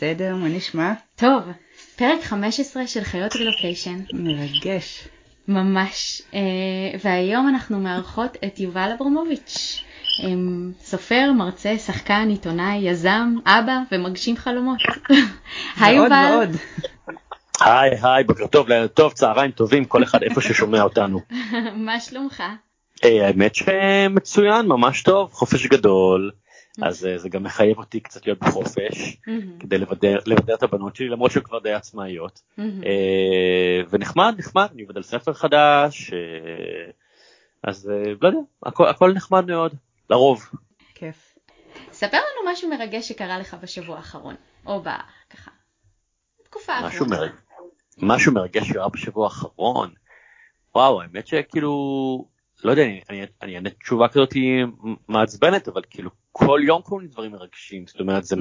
בסדר, מה נשמע? טוב, פרק 15 של חיות רילוקיישן. מרגש. ממש. אה, והיום אנחנו מארחות את יובל אברמוביץ', אמ, סופר, מרצה, שחקן, עיתונאי, יזם, אבא ומגשים חלומות. היי יובל. ועוד. היי היי בוקר טוב לילה טוב צהריים טובים כל אחד איפה ששומע אותנו. מה שלומך? אה, האמת שמצוין ממש טוב חופש גדול אז אה, זה גם מחייב אותי קצת להיות בחופש כדי לבדר את הבנות שלי למרות שהן כבר די עצמאיות. אה, ונחמד נחמד אני עובד על ספר חדש אה, אז לא יודע הכל, נחמד מאוד לרוב. כיף. ספר לנו משהו מרגש שקרה לך בשבוע האחרון, או בככה, בתקופה האחרונה. משהו מרגש, שקרה בשבוע האחרון. וואו האמת שכאילו לא יודע אני אענה תשובה כזאת מעצבנת אבל כאילו כל יום קורים לי דברים מרגשים זאת אומרת זה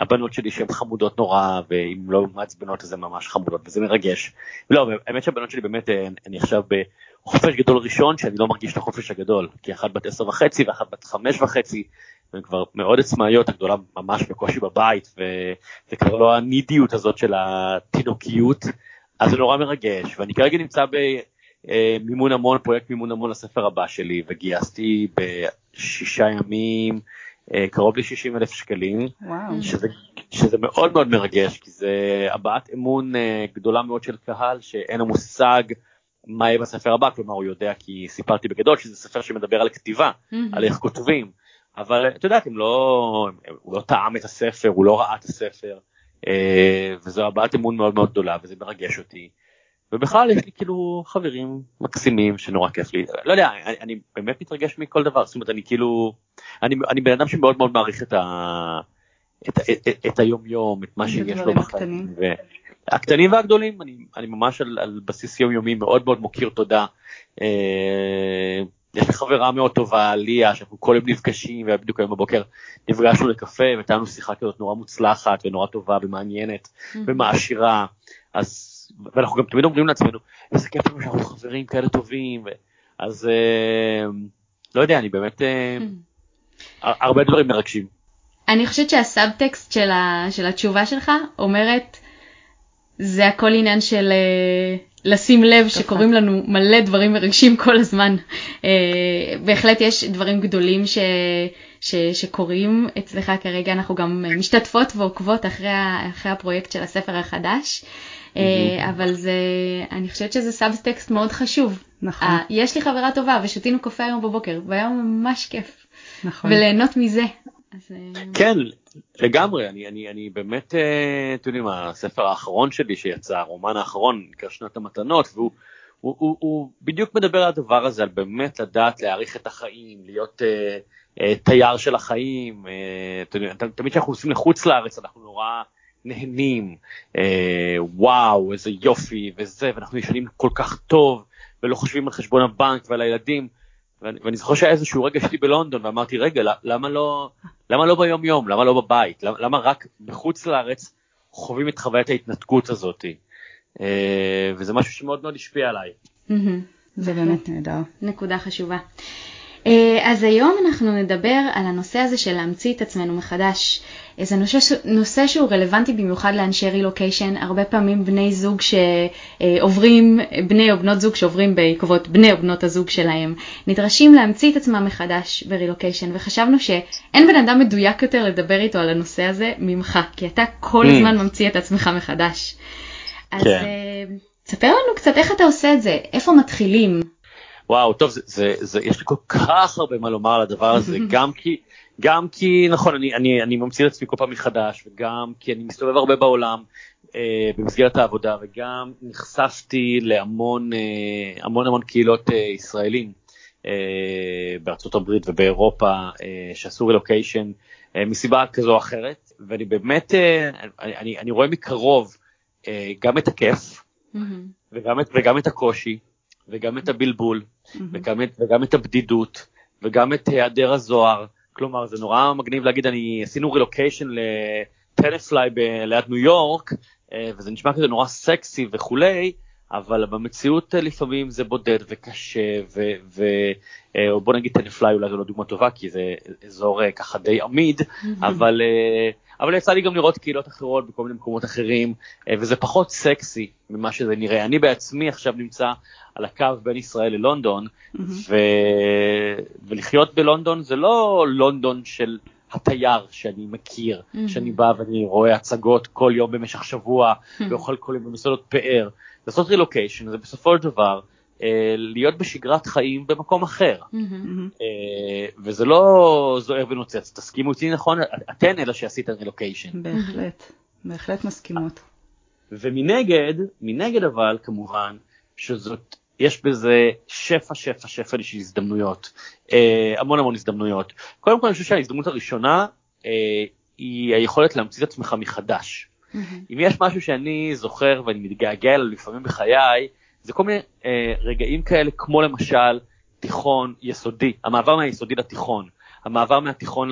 מהבנות שלי שהן חמודות נורא ואם לא מעצבנות אז הן ממש חמודות וזה מרגש. לא האמת שהבנות שלי באמת אה, אני עכשיו בחופש גדול ראשון שאני לא מרגיש את החופש הגדול כי אחת בת עשר וחצי ואחת בת חמש וחצי. והן כבר מאוד עצמאיות הגדולה ממש בקושי בבית וזה כבר לא הנידיות הזאת של התינוקיות אז זה נורא מרגש ואני כרגע נמצא במימון המון פרויקט מימון המון לספר הבא שלי וגייסתי בשישה ימים אה, קרוב ל-60 אלף שקלים וואו. שזה, שזה מאוד מאוד מרגש כי זה הבעת אמון אה, גדולה מאוד של קהל שאין לו מושג מה יהיה בספר הבא כלומר הוא יודע כי סיפרתי בגדול שזה ספר שמדבר על כתיבה מהמם. על איך כותבים אבל את יודעת אם לא הוא לא טעם את הספר הוא לא ראה את הספר אה, וזו הבעת אמון מאוד מאוד גדולה וזה מרגש אותי. ובכלל יש לי כאילו חברים מקסימים שנורא כיף לי. לא יודע אני, אני באמת מתרגש מכל דבר. זאת אומרת אני כאילו אני, אני בן אדם שמאוד מאוד מעריך את, ה, את, את, את, את היום יום את מה שיש לו בחיים. ו- הקטנים והגדולים אני, אני ממש על, על בסיס יומיומי מאוד מאוד מוקיר תודה. אה, יש לי חברה מאוד טובה ליה שאנחנו כל יום נפגשים ובדיוק היום בבוקר נפגשנו לקפה לנו שיחה כזאת נורא מוצלחת ונורא טובה ומעניינת ומעשירה. אז ואנחנו גם תמיד אומרים לעצמנו איזה כיף לנו שאנחנו חברים כאלה טובים אז אה, לא יודע אני באמת אה, הר- הרבה דברים מרגשים. אני חושבת שהסאבטקסט של, ה, של התשובה שלך אומרת, זה הכל עניין של אה, לשים לב שקורים לנו מלא דברים מרגשים כל הזמן. בהחלט יש דברים גדולים ש, ש, שקורים אצלך כרגע, אנחנו גם משתתפות ועוקבות אחרי, ה- אחרי הפרויקט של הספר החדש. אה, אבל זה, אני חושבת שזה סאבטקסט מאוד חשוב. נכון. אה, יש לי חברה טובה ושתינו קפה היום בבוקר, והיה ממש כיף. נכון. וליהנות מזה. אז, אה, כן לגמרי אני אני אני באמת אתם יודעים הספר האחרון שלי שיצא הרומן האחרון נקרא שנת המתנות והוא הוא, הוא, הוא בדיוק מדבר על הדבר הזה על באמת לדעת להעריך את החיים להיות אה, אה, תייר של החיים אה, תמיד כשאנחנו נוסעים לחוץ לארץ אנחנו נורא נהנים אה, וואו איזה יופי וזה ואנחנו ישנים כל כך טוב ולא חושבים על חשבון הבנק ועל הילדים. ואני, ואני זוכר שהיה איזשהו רגע שהייתי בלונדון ואמרתי רגע למה לא למה לא ביום יום למה לא בבית למה, למה רק בחוץ לארץ חווים את חוויית ההתנתקות הזאת אה, וזה משהו שמאוד מאוד השפיע עליי. זה באמת נהדר. נקודה חשובה. אה, אז היום אנחנו נדבר על הנושא הזה של להמציא את עצמנו מחדש. אה, זה נושא, נושא שהוא רלוונטי במיוחד לאנשי רילוקיישן, הרבה פעמים בני זוג שעוברים, בני או בנות זוג שעוברים בעקבות בני או בנות הזוג שלהם, נדרשים להמציא את עצמם מחדש ברילוקיישן, וחשבנו שאין בן אדם מדויק יותר לדבר איתו על הנושא הזה ממך, כי אתה כל Mm. הזמן ממציא את עצמך מחדש. אז כן. אה, תספר לנו קצת איך אתה עושה את זה, איפה מתחילים? וואו טוב זה, זה, זה יש לי כל כך הרבה מה לומר על הדבר הזה גם כי גם כי נכון אני אני אני ממציא את עצמי כל פעם מחדש וגם כי אני מסתובב הרבה בעולם אה, במסגרת העבודה וגם נחשפתי להמון אה, המון המון קהילות אה, ישראלים אה, בארצות הברית ובאירופה אה, שעשו רילוקיישן אה, מסיבה כזו או אחרת ואני באמת אה, אני, אני, אני רואה מקרוב אה, גם את הכיף. וגם את, וגם את הקושי וגם את הבלבול וגם את, וגם את הבדידות וגם את היעדר הזוהר. כלומר זה נורא מגניב להגיד אני עשינו רילוקיישן לטנספליי ב- ליד ניו יורק אה, וזה נשמע כזה נורא סקסי וכולי אבל במציאות אה, לפעמים זה בודד וקשה, ו, ו, אה, נגיד טנפליי אולי זו לא דוגמה טובה, כי זה אזור אה, ככה די עמיד, אבל, אבל יצא לי גם לראות קהילות אחרות בכל מיני מקומות אחרים, וזה פחות סקסי ממה שזה נראה. אני בעצמי עכשיו נמצא על הקו בין ישראל ללונדון, ו, ולחיות בלונדון זה לא לונדון של... התייר שאני מכיר, mm-hmm. שאני בא ואני רואה הצגות כל יום במשך שבוע, mm-hmm. ואוכל כל יום במסעדות פאר. לעשות רילוקיישן זה בסופו של דבר אה, להיות בשגרת חיים במקום אחר. אה, וזה לא זוהר ונוצץ, תסכימו איתי נכון? אתן אלה שעשיתן רילוקיישן. בהחלט, בהחלט מסכימות. ומנגד, מנגד אבל כמובן, שזאת יש בזה שפע שפע שפע של הזדמנויות, אה, המון המון הזדמנויות. קודם כל אני חושב שההזדמנות הראשונה אה, היא היכולת להמציא את עצמך מחדש. Mm-hmm. אם יש משהו שאני זוכר ואני מתגעגע אליו לפעמים בחיי, זה כל מיני אה, רגעים כאלה כמו למשל תיכון יסודי, המעבר מהיסודי לתיכון, המעבר מהתיכון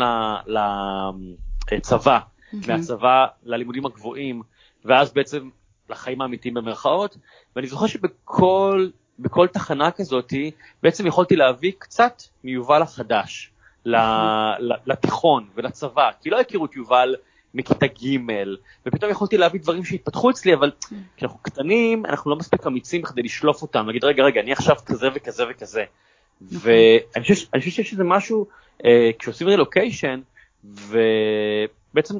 לצבא, mm-hmm. מהצבא ללימודים הגבוהים, ואז בעצם לחיים האמיתיים במרכאות, ואני זוכר שבכל בכל תחנה כזאתי בעצם יכולתי להביא קצת מיובל החדש לתיכון ולצבא, כי לא הכירו את יובל מכיתה ג' ופתאום יכולתי להביא דברים שהתפתחו אצלי, אבל כשאנחנו קטנים אנחנו לא מספיק אמיצים כדי לשלוף אותם, להגיד רגע רגע אני עכשיו כזה וכזה וכזה. נכון. ואני חושב, חושב שיש איזה משהו, אה, כשעושים רילוקיישן, ובעצם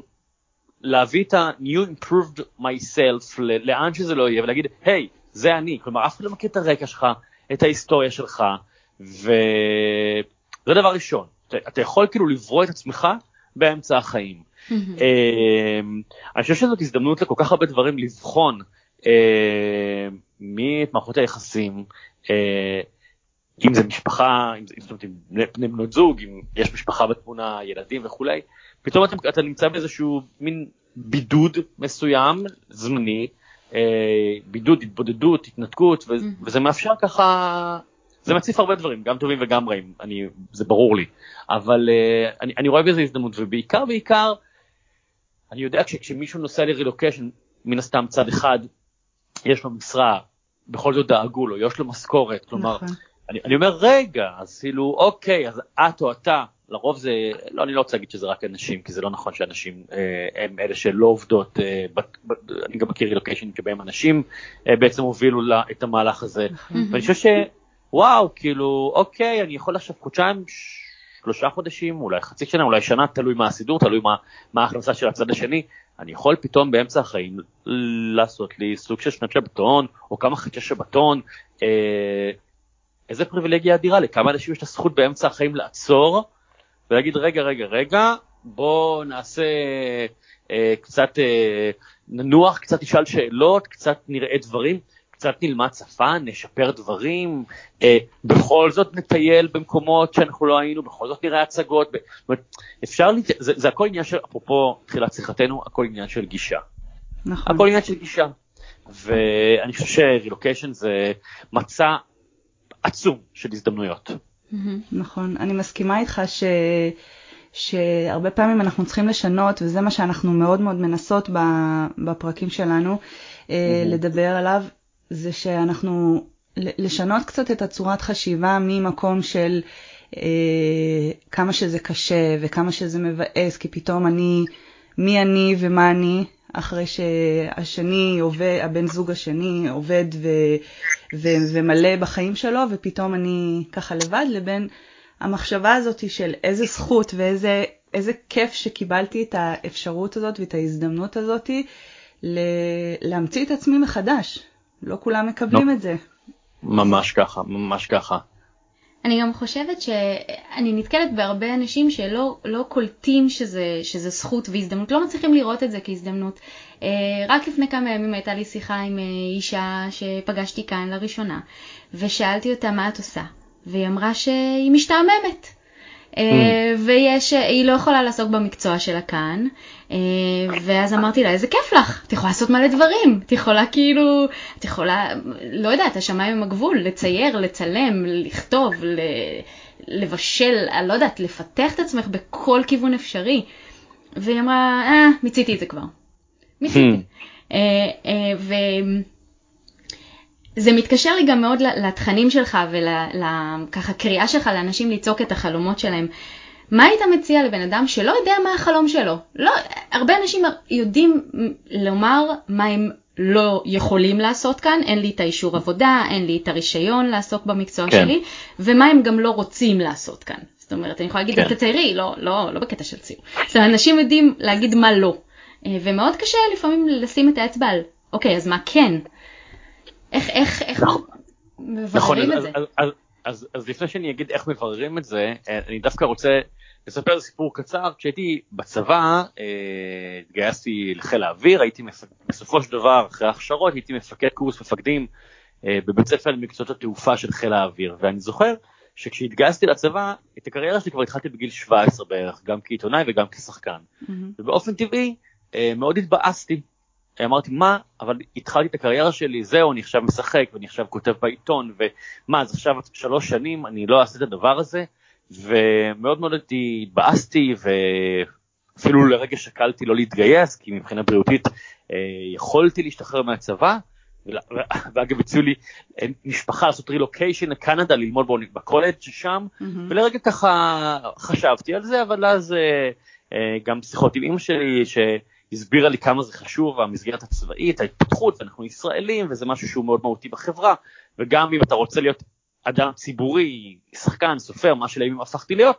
להביא את ה-new improved myself לאן שזה לא יהיה ולהגיד היי hey, זה אני, כלומר אף אחד לא מכיר את הרקע שלך, את ההיסטוריה שלך, וזה דבר ראשון, אתה, אתה יכול כאילו לברוא את עצמך באמצע החיים. Mm-hmm. אני חושב שזאת הזדמנות לכל כך הרבה דברים לבחון ממערכות היחסים, אם זה משפחה, אם זה, זאת בני בנות זוג, אם יש משפחה בתמונה, ילדים וכולי, פתאום אתה, אתה נמצא באיזשהו מין בידוד מסוים, זמני, אה, בידוד, התבודדות, התנתקות, ו-. וזה מאפשר ככה, זה מציף הרבה דברים, גם טובים וגם רעים, אני, זה ברור לי, אבל uh, אני, אני רואה בזה הזדמנות, ובעיקר בעיקר, אני יודע כשמישהו נוסע לרילוקיישן, מן הסתם צד אחד, יש לו משרה, בכל זאת דאגו לו, יש לו משכורת, כלומר, נכון. אני, אני אומר רגע, אז כאילו, אוקיי, אז את או אתה, לרוב זה, לא, אני לא רוצה להגיד שזה רק אנשים, כי זה לא נכון שאנשים אה, הם אלה שלא עובדות, אה, ב, ב, אני גם מכיר רילוקיישנים שבהם אנשים אה, בעצם הובילו לה, את המהלך הזה, נכון. ואני חושב שוואו, כאילו, אוקיי, אני יכול עכשיו חודשיים, שלושה חודשים, אולי חצי שנה, אולי שנה, תלוי מה הסידור, תלוי מה, מה ההכנסה של הצד השני, אני יכול פתאום באמצע החיים לעשות לי סוג של שנת שבתון, או כמה חצי שבתון, אה, איזה פריבילגיה אדירה, לכמה אנשים יש את הזכות באמצע החיים לעצור, ולהגיד רגע רגע רגע בוא נעשה אה, קצת אה, ננוח קצת נשאל שאלות קצת נראה דברים קצת נלמד שפה נשפר דברים אה, בכל זאת נטייל במקומות שאנחנו לא היינו בכל זאת נראה הצגות ב... אפשר לת... זה, זה הכל עניין של אפרופו תחילת שיחתנו הכל עניין של גישה. נכון. הכל עניין של גישה. ואני חושב שרילוקיישן זה מצע עצום של הזדמנויות. נכון, אני מסכימה איתך ש... שהרבה פעמים אנחנו צריכים לשנות, וזה מה שאנחנו מאוד מאוד מנסות בפרקים שלנו mm-hmm. לדבר עליו, זה שאנחנו, לשנות קצת את הצורת חשיבה ממקום של אה, כמה שזה קשה וכמה שזה מבאס, כי פתאום אני, מי אני ומה אני, אחרי שהשני עובד, הבן זוג השני עובד ו, ו, ומלא בחיים שלו, ופתאום אני ככה לבד, לבין המחשבה הזאת של איזה זכות ואיזה איזה כיף שקיבלתי את האפשרות הזאת ואת ההזדמנות הזאת ל, להמציא את עצמי מחדש. לא כולם מקבלים לא. את זה. ממש ככה, ממש ככה. אני גם חושבת שאני נתקלת בהרבה אנשים שלא לא קולטים שזה, שזה זכות והזדמנות, לא מצליחים לראות את זה כהזדמנות. אה, רק לפני כמה ימים הייתה לי שיחה עם אה, אישה שפגשתי כאן לראשונה, ושאלתי אותה מה את עושה, והיא אמרה שהיא משתעממת. אה, mm. ויש, היא לא יכולה לעסוק במקצוע שלה כאן, ואז אמרתי לה, איזה כיף לך, את יכולה לעשות מלא דברים, את יכולה כאילו, את יכולה, לא יודעת, השמיים הם הגבול, לצייר, לצלם, לכתוב, לבשל, אני לא יודעת, לפתח את עצמך בכל כיוון אפשרי. והיא אמרה, אה, מיציתי את זה כבר. מיציתי. Mm. ו... זה מתקשר לי גם מאוד לתכנים שלך ולככה קריאה שלך לאנשים לצעוק את החלומות שלהם. מה היית מציע לבן אדם שלא יודע מה החלום שלו? לא, הרבה אנשים יודעים לומר מה הם לא יכולים לעשות כאן, אין לי את האישור עבודה, אין לי את הרישיון לעסוק במקצוע כן. שלי, ומה הם גם לא רוצים לעשות כאן. זאת אומרת, אני יכולה להגיד, כן. תציירי, לא, לא, לא בקטע של ציור. זאת אומרת, אנשים יודעים להגיד מה לא, אה, ומאוד קשה לפעמים לשים את האצבע על, אוקיי, אז מה כן? איך, איך, איך נכון. נכון, את זה? אז, אז, אז, אז לפני שאני אגיד איך מבררים את זה, אה, אני דווקא רוצה לספר סיפור קצר. כשהייתי בצבא, אה, התגייסתי לחיל האוויר, הייתי מפק... בסופו של דבר, אחרי הכשרות, הייתי מפקד קורס מפקדים אה, בבית ספר למקצועות התעופה של חיל האוויר. ואני זוכר שכשהתגייסתי לצבא, את הקריירה שלי כבר התחלתי בגיל 17 בערך, גם כעיתונאי וגם כשחקן. Mm-hmm. ובאופן טבעי, מאוד התבאסתי. אמרתי מה אבל התחלתי את הקריירה שלי זהו אני עכשיו משחק ואני עכשיו כותב בעיתון ומה אז עכשיו שלוש שנים אני לא אעשה את הדבר הזה ומאוד מאוד התבאסתי ואפילו לרגע שקלתי לא להתגייס כי מבחינה בריאותית אה, יכולתי להשתחרר מהצבא ואגב הציעו לי אה, משפחה לעשות רילוקיישן לקנדה ללמוד בקולג' שם mm-hmm. ולרגע ככה חשבתי על זה אבל אז אה, גם שיחות עם אמא שלי שהסבירה לי כמה זה חשוב המסגרת הצבאית ההתפתחות ואנחנו ישראלים וזה משהו שהוא מאוד מהותי בחברה וגם אם אתה רוצה להיות אדם ציבורי, שחקן, סופר, מה שלימים הפכתי להיות,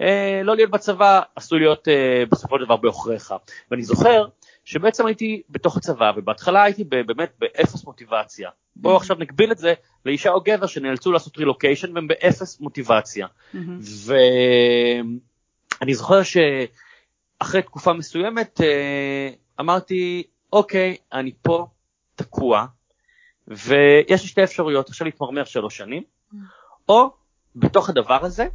אה, לא להיות בצבא עשוי להיות אה, בסופו של דבר בעוכריך. ואני זוכר שבעצם הייתי בתוך הצבא ובהתחלה הייתי באמת באפס מוטיבציה. בואו mm-hmm. עכשיו נקביל את זה לאישה או גבר שנאלצו לעשות רילוקיישן והם באפס מוטיבציה. Mm-hmm. ואני זוכר שאחרי תקופה מסוימת אה, אמרתי אוקיי אני פה תקוע ויש לי שתי אפשרויות עכשיו להתמרמר שלוש שנים או בתוך הדבר הזה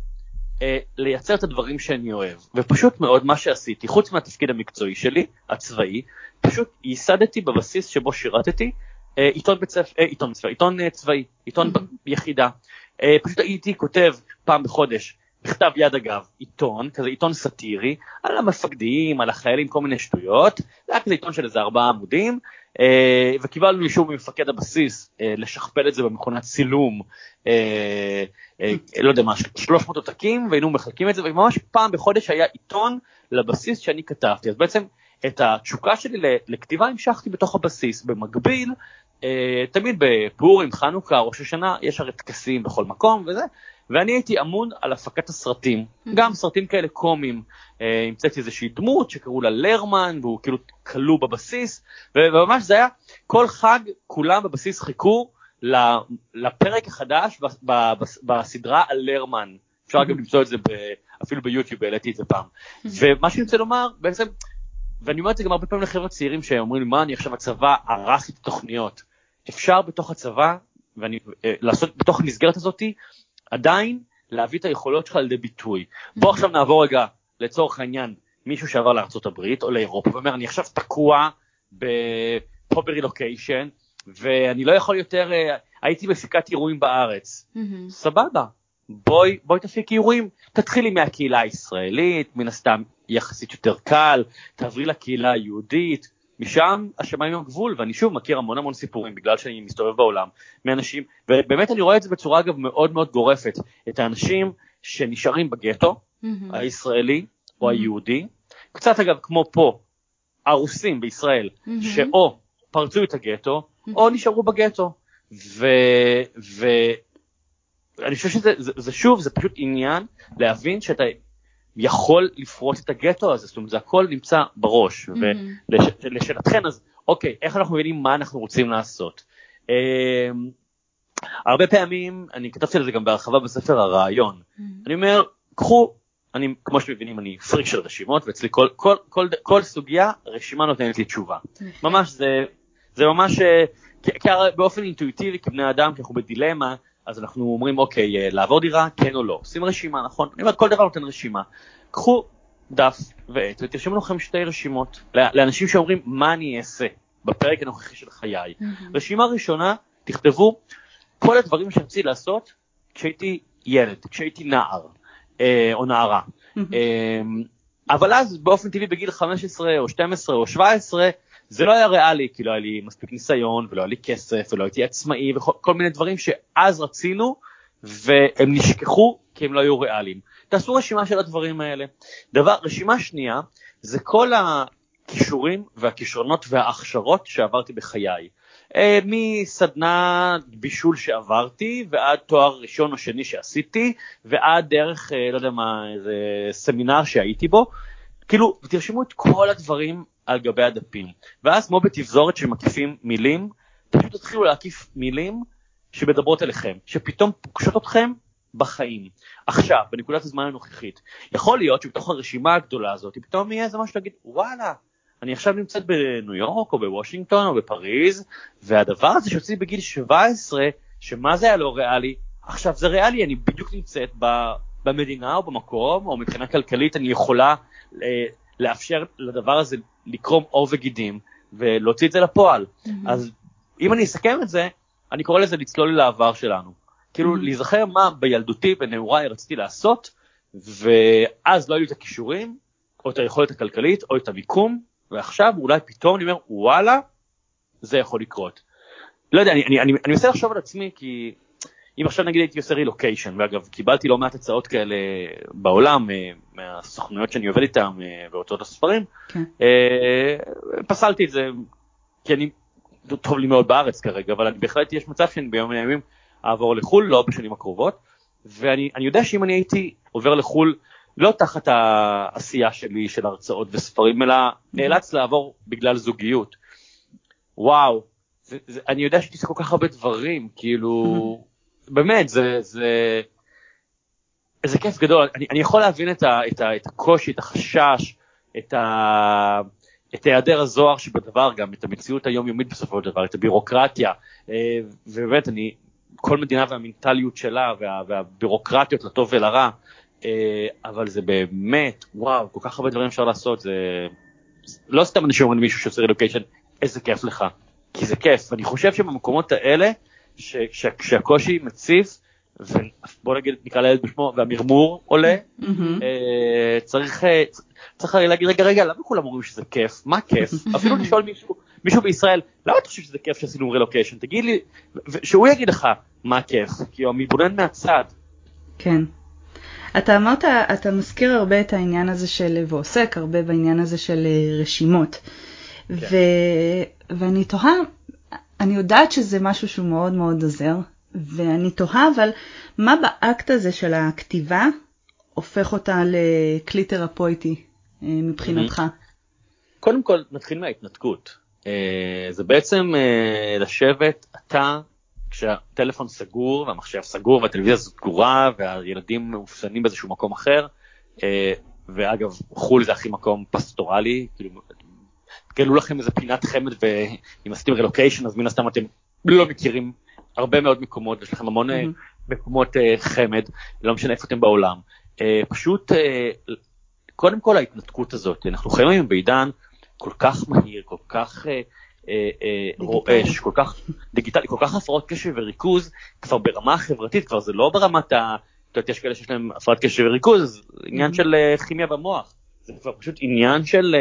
אה, לייצר את הדברים שאני אוהב. ופשוט מאוד מה שעשיתי, חוץ מהתפקיד המקצועי שלי, הצבאי, פשוט ייסדתי בבסיס שבו שירתתי אה, עיתון בית ספר, עיתון צבאי, עיתון צבאי, עיתון. יחידה. פשוט הייתי כותב פעם בחודש בכתב יד אגב, עיתון, כזה עיתון סאטירי, על המפקדים, על החיילים, כל מיני שטויות, זה היה כזה עיתון של איזה ארבעה עמודים, אה, וקיבלנו אישור ממפקד הבסיס אה, לשכפל את זה במכונת צילום, אה, לא יודע מה, 300 עותקים, והיינו מחלקים את זה, וממש פעם בחודש היה עיתון לבסיס שאני כתבתי, אז בעצם את התשוקה שלי לכתיבה המשכתי בתוך הבסיס, במקביל, תמיד בפורים, חנוכה, ראש השנה, יש הרי טקסים בכל מקום וזה, ואני הייתי אמון על הפקת הסרטים, mm-hmm. גם סרטים כאלה קומיים. אה, המצאתי איזושהי דמות שקראו לה לרמן, והוא כאילו כלוא בבסיס, וממש זה היה, כל חג כולם בבסיס חיכו לפרק החדש בסדרה על לרמן. אפשר mm-hmm. גם למצוא את זה אפילו ביוטיוב, העליתי את זה פעם. Mm-hmm. ומה שאני רוצה לומר, בעצם, ואני אומר את זה גם הרבה פעמים לחבר'ה צעירים שאומרים לי, מה אני עכשיו הצבא, ערכתי את התוכניות. אפשר בתוך הצבא, ואני, אה, לעשות בתוך המסגרת הזאתי, עדיין להביא את היכולות שלך לידי ביטוי. בוא עכשיו נעבור רגע לצורך העניין מישהו שעבר הברית או לאירופה ואומר אני עכשיו תקוע פה ברילוקיישן ואני לא יכול יותר, אה, הייתי מפיקת אירועים בארץ. סבבה, בואי, בואי תפיק אירועים, תתחילי מהקהילה הישראלית, מן הסתם יחסית יותר קל, תעברי לקהילה היהודית, משם השמיים הם הגבול, ואני שוב מכיר המון המון סיפורים בגלל שאני מסתובב בעולם מאנשים, ובאמת אני רואה את זה בצורה אגב מאוד מאוד גורפת, את האנשים שנשארים בגטו mm-hmm. הישראלי או mm-hmm. היהודי, קצת אגב כמו פה, הרוסים בישראל, mm-hmm. שאו פרצו את הגטו mm-hmm. או נשארו בגטו, ואני חושב שזה זה, זה שוב, זה פשוט עניין להבין שאתה יכול לפרוץ את הגטו הזה, זאת אומרת זה הכל נמצא בראש, mm-hmm. ולשאלתכן אז אוקיי, איך אנחנו מבינים מה אנחנו רוצים לעשות. Um, הרבה פעמים, אני כתבתי על זה גם בהרחבה בספר הרעיון, mm-hmm. אני אומר, קחו, אני, כמו שאתם מבינים, אני פריק של רשימות, ואצלי כל, כל, כל, כל, כל סוגיה, רשימה נותנת לי תשובה. ממש, זה, זה ממש, אה, כי, כי באופן אינטואיטיבי כבני אדם, כי אנחנו בדילמה, אז אנחנו אומרים אוקיי, אה, לעבור דירה, כן או לא, עושים רשימה, נכון? אני אומר, כל דבר נותן רשימה. קחו דף ועט ותרשמו לכם שתי רשימות לאנשים שאומרים מה אני אעשה בפרק הנוכחי של חיי. Mm-hmm. רשימה ראשונה, תכתבו כל הדברים שרציתי לעשות כשהייתי ילד, כשהייתי נער אה, או נערה. Mm-hmm. אה, אבל אז באופן טבעי בגיל 15 או 12 או 17 זה לא היה ריאלי, כי לא היה לי מספיק ניסיון, ולא היה לי כסף, ולא הייתי עצמאי, וכל מיני דברים שאז רצינו, והם נשכחו כי הם לא היו ריאליים. תעשו רשימה של הדברים האלה. דבר, רשימה שנייה, זה כל הכישורים והכישרונות וההכשרות שעברתי בחיי. אה, מסדנה בישול שעברתי ועד תואר ראשון או שני שעשיתי ועד דרך אה, לא יודע מה איזה סמינר שהייתי בו כאילו תרשמו את כל הדברים על גבי הדפים. ואז כמו בתבזורת שמקיפים מילים פשוט תתחילו להקיף מילים שמדברות אליכם שפתאום פוגשות אתכם בחיים. עכשיו בנקודת הזמן הנוכחית יכול להיות שבתוך הרשימה הגדולה הזאת פתאום יהיה איזה משהו להגיד וואלה אני עכשיו נמצאת בניו יורק או בוושינגטון או בפריז, והדבר הזה שהוצאתי בגיל 17, שמה זה היה לא ריאלי, עכשיו זה ריאלי, אני בדיוק נמצאת במדינה או במקום, או מבחינה כלכלית אני יכולה לאפשר לדבר הזה לקרום עור וגידים ולהוציא את זה לפועל. Mm-hmm. אז אם אני אסכם את זה, אני קורא לזה לצלול לעבר שלנו. כאילו mm-hmm. להיזכר מה בילדותי, בנעוריי רציתי לעשות, ואז לא היו את הכישורים, או את היכולת הכלכלית, או את המיקום, ועכשיו אולי פתאום אני אומר וואלה זה יכול לקרות. לא יודע אני, אני, אני, אני מנסה לחשוב על עצמי כי אם עכשיו נגיד הייתי עושה רילוקיישן ואגב קיבלתי לא מעט הצעות כאלה בעולם אה, מהסוכנויות שאני עובד איתן אה, בהוצאות הספרים כן. אה, פסלתי את זה כי אני טוב לי מאוד בארץ כרגע אבל אני בהחלט יש מצב שאני ביום הימים אעבור לחו"ל לא בשנים הקרובות ואני יודע שאם אני הייתי עובר לחו"ל לא תחת העשייה שלי של הרצאות וספרים, אלא נאלץ לעבור בגלל זוגיות. וואו, זה, זה, אני יודע שהייתי עושה כל כך הרבה דברים, כאילו, באמת, זה, זה, זה כיף גדול. אני, אני יכול להבין את, ה, את, ה, את הקושי, את החשש, את, ה, את היעדר הזוהר שבדבר, גם את המציאות היומיומית בסופו של דבר, את הבירוקרטיה, אה, ובאמת, אני, כל מדינה והמנטליות שלה וה, והבירוקרטיות לטוב ולרע, אה, אבל זה באמת, וואו, כל כך הרבה דברים אפשר לעשות, זה לא סתם אנשים אומרים למישהו שעושה רילוקיישן, איזה כיף לך, כי זה כיף, אני חושב שבמקומות האלה, כשהקושי מציף, ובוא נגיד, נקרא לילד בשמו, והמרמור עולה, אה, צריך, אה, צריך להגיד, רגע, רגע, למה כולם אומרים שזה כיף? מה כיף? אפילו לשאול מישהו, מישהו בישראל, למה אתה חושב שזה כיף שעשינו רילוקיישן? תגיד לי, שהוא יגיד לך מה כיף, כי הוא מתבונן מהצד. כן. אתה אמרת, אתה מזכיר הרבה את העניין הזה של, ועוסק הרבה בעניין הזה של אה, רשימות. כן. ו, ואני תוהה, אני יודעת שזה משהו שהוא מאוד מאוד עוזר, ואני תוהה אבל מה באקט הזה של הכתיבה הופך אותה לכלי תרפויטי אה, מבחינתך? קודם כל נתחיל מההתנתקות. אה, זה בעצם לשבת אתה כשהטלפון סגור והמחשב סגור והטלוויזיה סגורה והילדים מאופסנים באיזשהו מקום אחר אה, ואגב חו"ל זה הכי מקום פסטורלי כאילו תגלו לכם איזה פינת חמד ואם עשיתם רילוקיישן אז מן הסתם אתם לא מכירים הרבה מאוד מקומות יש לכם המון mm-hmm. מקומות uh, חמד לא משנה איפה אתם בעולם. uh, פשוט קודם כל ההתנתקות הזאת אנחנו חיים היום בעידן כל כך מהיר כל כך אה, אה, רועש, כל כך דיגיטלי, כל כך הפרעות קשב וריכוז, כבר ברמה החברתית, כבר זה לא ברמת ה... את יודעת, יש כאלה שיש להם הפרעת קשב וריכוז, עניין של אה, כימיה במוח, זה כבר פשוט עניין של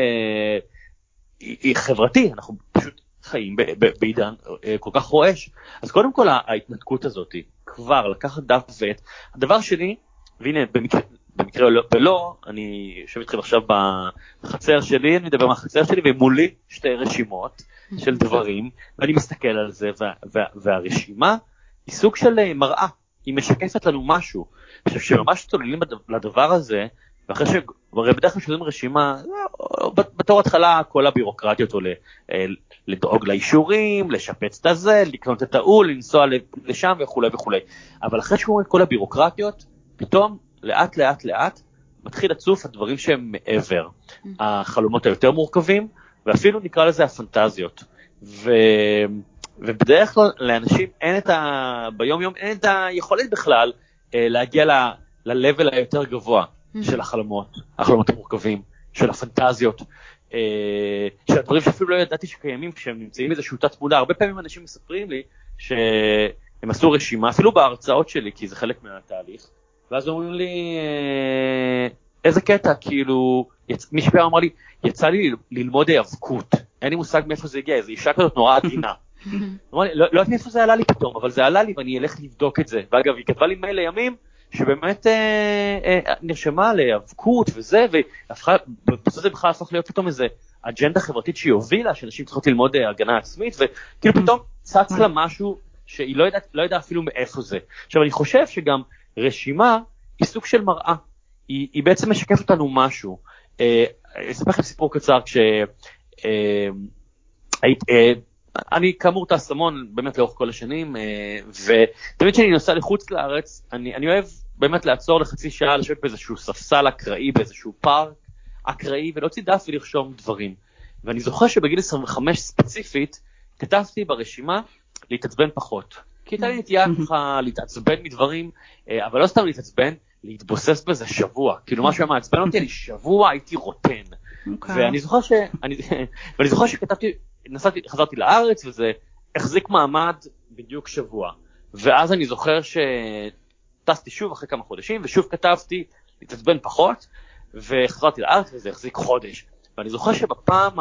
חברתי, אנחנו פשוט חיים בעידן כל כך רועש. אז קודם כל ההתנתקות הזאת, כבר לקחת דף ועט. הדבר שני, והנה במקרה, במקרה לא, ולא, אני יושב איתכם עכשיו בחצר שלי, אני מדבר מהחצר שלי, ומולי שתי רשימות של דברים, ואני מסתכל על זה, וה, וה, והרשימה היא סוג של אה, מראה, היא משקפת לנו משהו. עכשיו, כשממש צוללים לדבר הזה, ואחרי ש... הרי בדרך כלל שואלים רשימה, אה, בתור התחלה כל הבירוקרטיות עולה, אה, לדאוג לאישורים, לשפץ את הזה, לקנות את ההוא, לנסוע לשם וכולי וכולי. אבל אחרי שקוראים את כל הבירוקרטיות, פתאום לאט לאט לאט מתחיל לצוף הדברים שהם מעבר. Mm. החלומות היותר מורכבים, ואפילו נקרא לזה הפנטזיות. ו... ובדרך כלל לאנשים אין את ה... ביום יום אין את היכולת בכלל אה, להגיע ל... ל-level היותר גבוה. של החלומות, החלומות המורכבים, של הפנטזיות, אה, של הדברים שאפילו לא ידעתי שקיימים כשהם נמצאים באיזשהו תת מודע. הרבה פעמים אנשים מספרים לי שהם עשו רשימה, אפילו בהרצאות שלי, כי זה חלק מהתהליך, ואז אומרים לי, אה, איזה קטע, כאילו, יצ... מישהו אמר לי, יצא לי ללמוד היאבקות, אין לי מושג מאיפה זה הגיע, איזו אישה כזאת נורא עדינה. לא, לא יודעת מאיפה זה עלה לי פתאום, אבל זה עלה לי ואני אלך לבדוק את זה. ואגב, היא כתבה לי מייל לימים, שבאמת אה, אה, נרשמה להיאבקות וזה, והפכה, זה בכלל הפך להיות פתאום איזה אג'נדה חברתית שהיא הובילה, שאנשים צריכות ללמוד אה, הגנה עצמית, וכאילו פתאום צץ לה משהו שהיא לא יודעת לא יודע אפילו מאיפה זה. עכשיו אני חושב שגם רשימה היא סוג של מראה, היא, היא בעצם משקפת אותנו משהו. אה, אני אספר לכם סיפור קצר, כש... אה, אה, אני כאמור טס המון באמת לאורך כל השנים, אה, ותמיד כשאני נוסע לחוץ לארץ, אני, אני אוהב באמת לעצור לחצי שעה, לשבת באיזשהו ספסל אקראי, באיזשהו פארק אקראי, ולהוציא דף ולרשום דברים. ואני זוכר שבגיל 25 ספציפית, כתבתי ברשימה להתעצבן פחות. כי הייתה לי נטייה ככה להתעצבן מדברים, אה, אבל לא סתם להתעצבן, להתבוסס בזה שבוע. כאילו משהו היה מעצבן אותי, אני שבוע הייתי רוטן. Okay. אוקיי. ואני זוכר ש... אני... ואני זוכר שכתבתי, נסעתי, חזרתי לארץ וזה החזיק מעמד בדיוק שבוע. ואז אני זוכר שטסתי שוב אחרי כמה חודשים, ושוב כתבתי להתעצבן פחות, וחזרתי לארץ וזה החזיק חודש. ואני זוכר שבפעם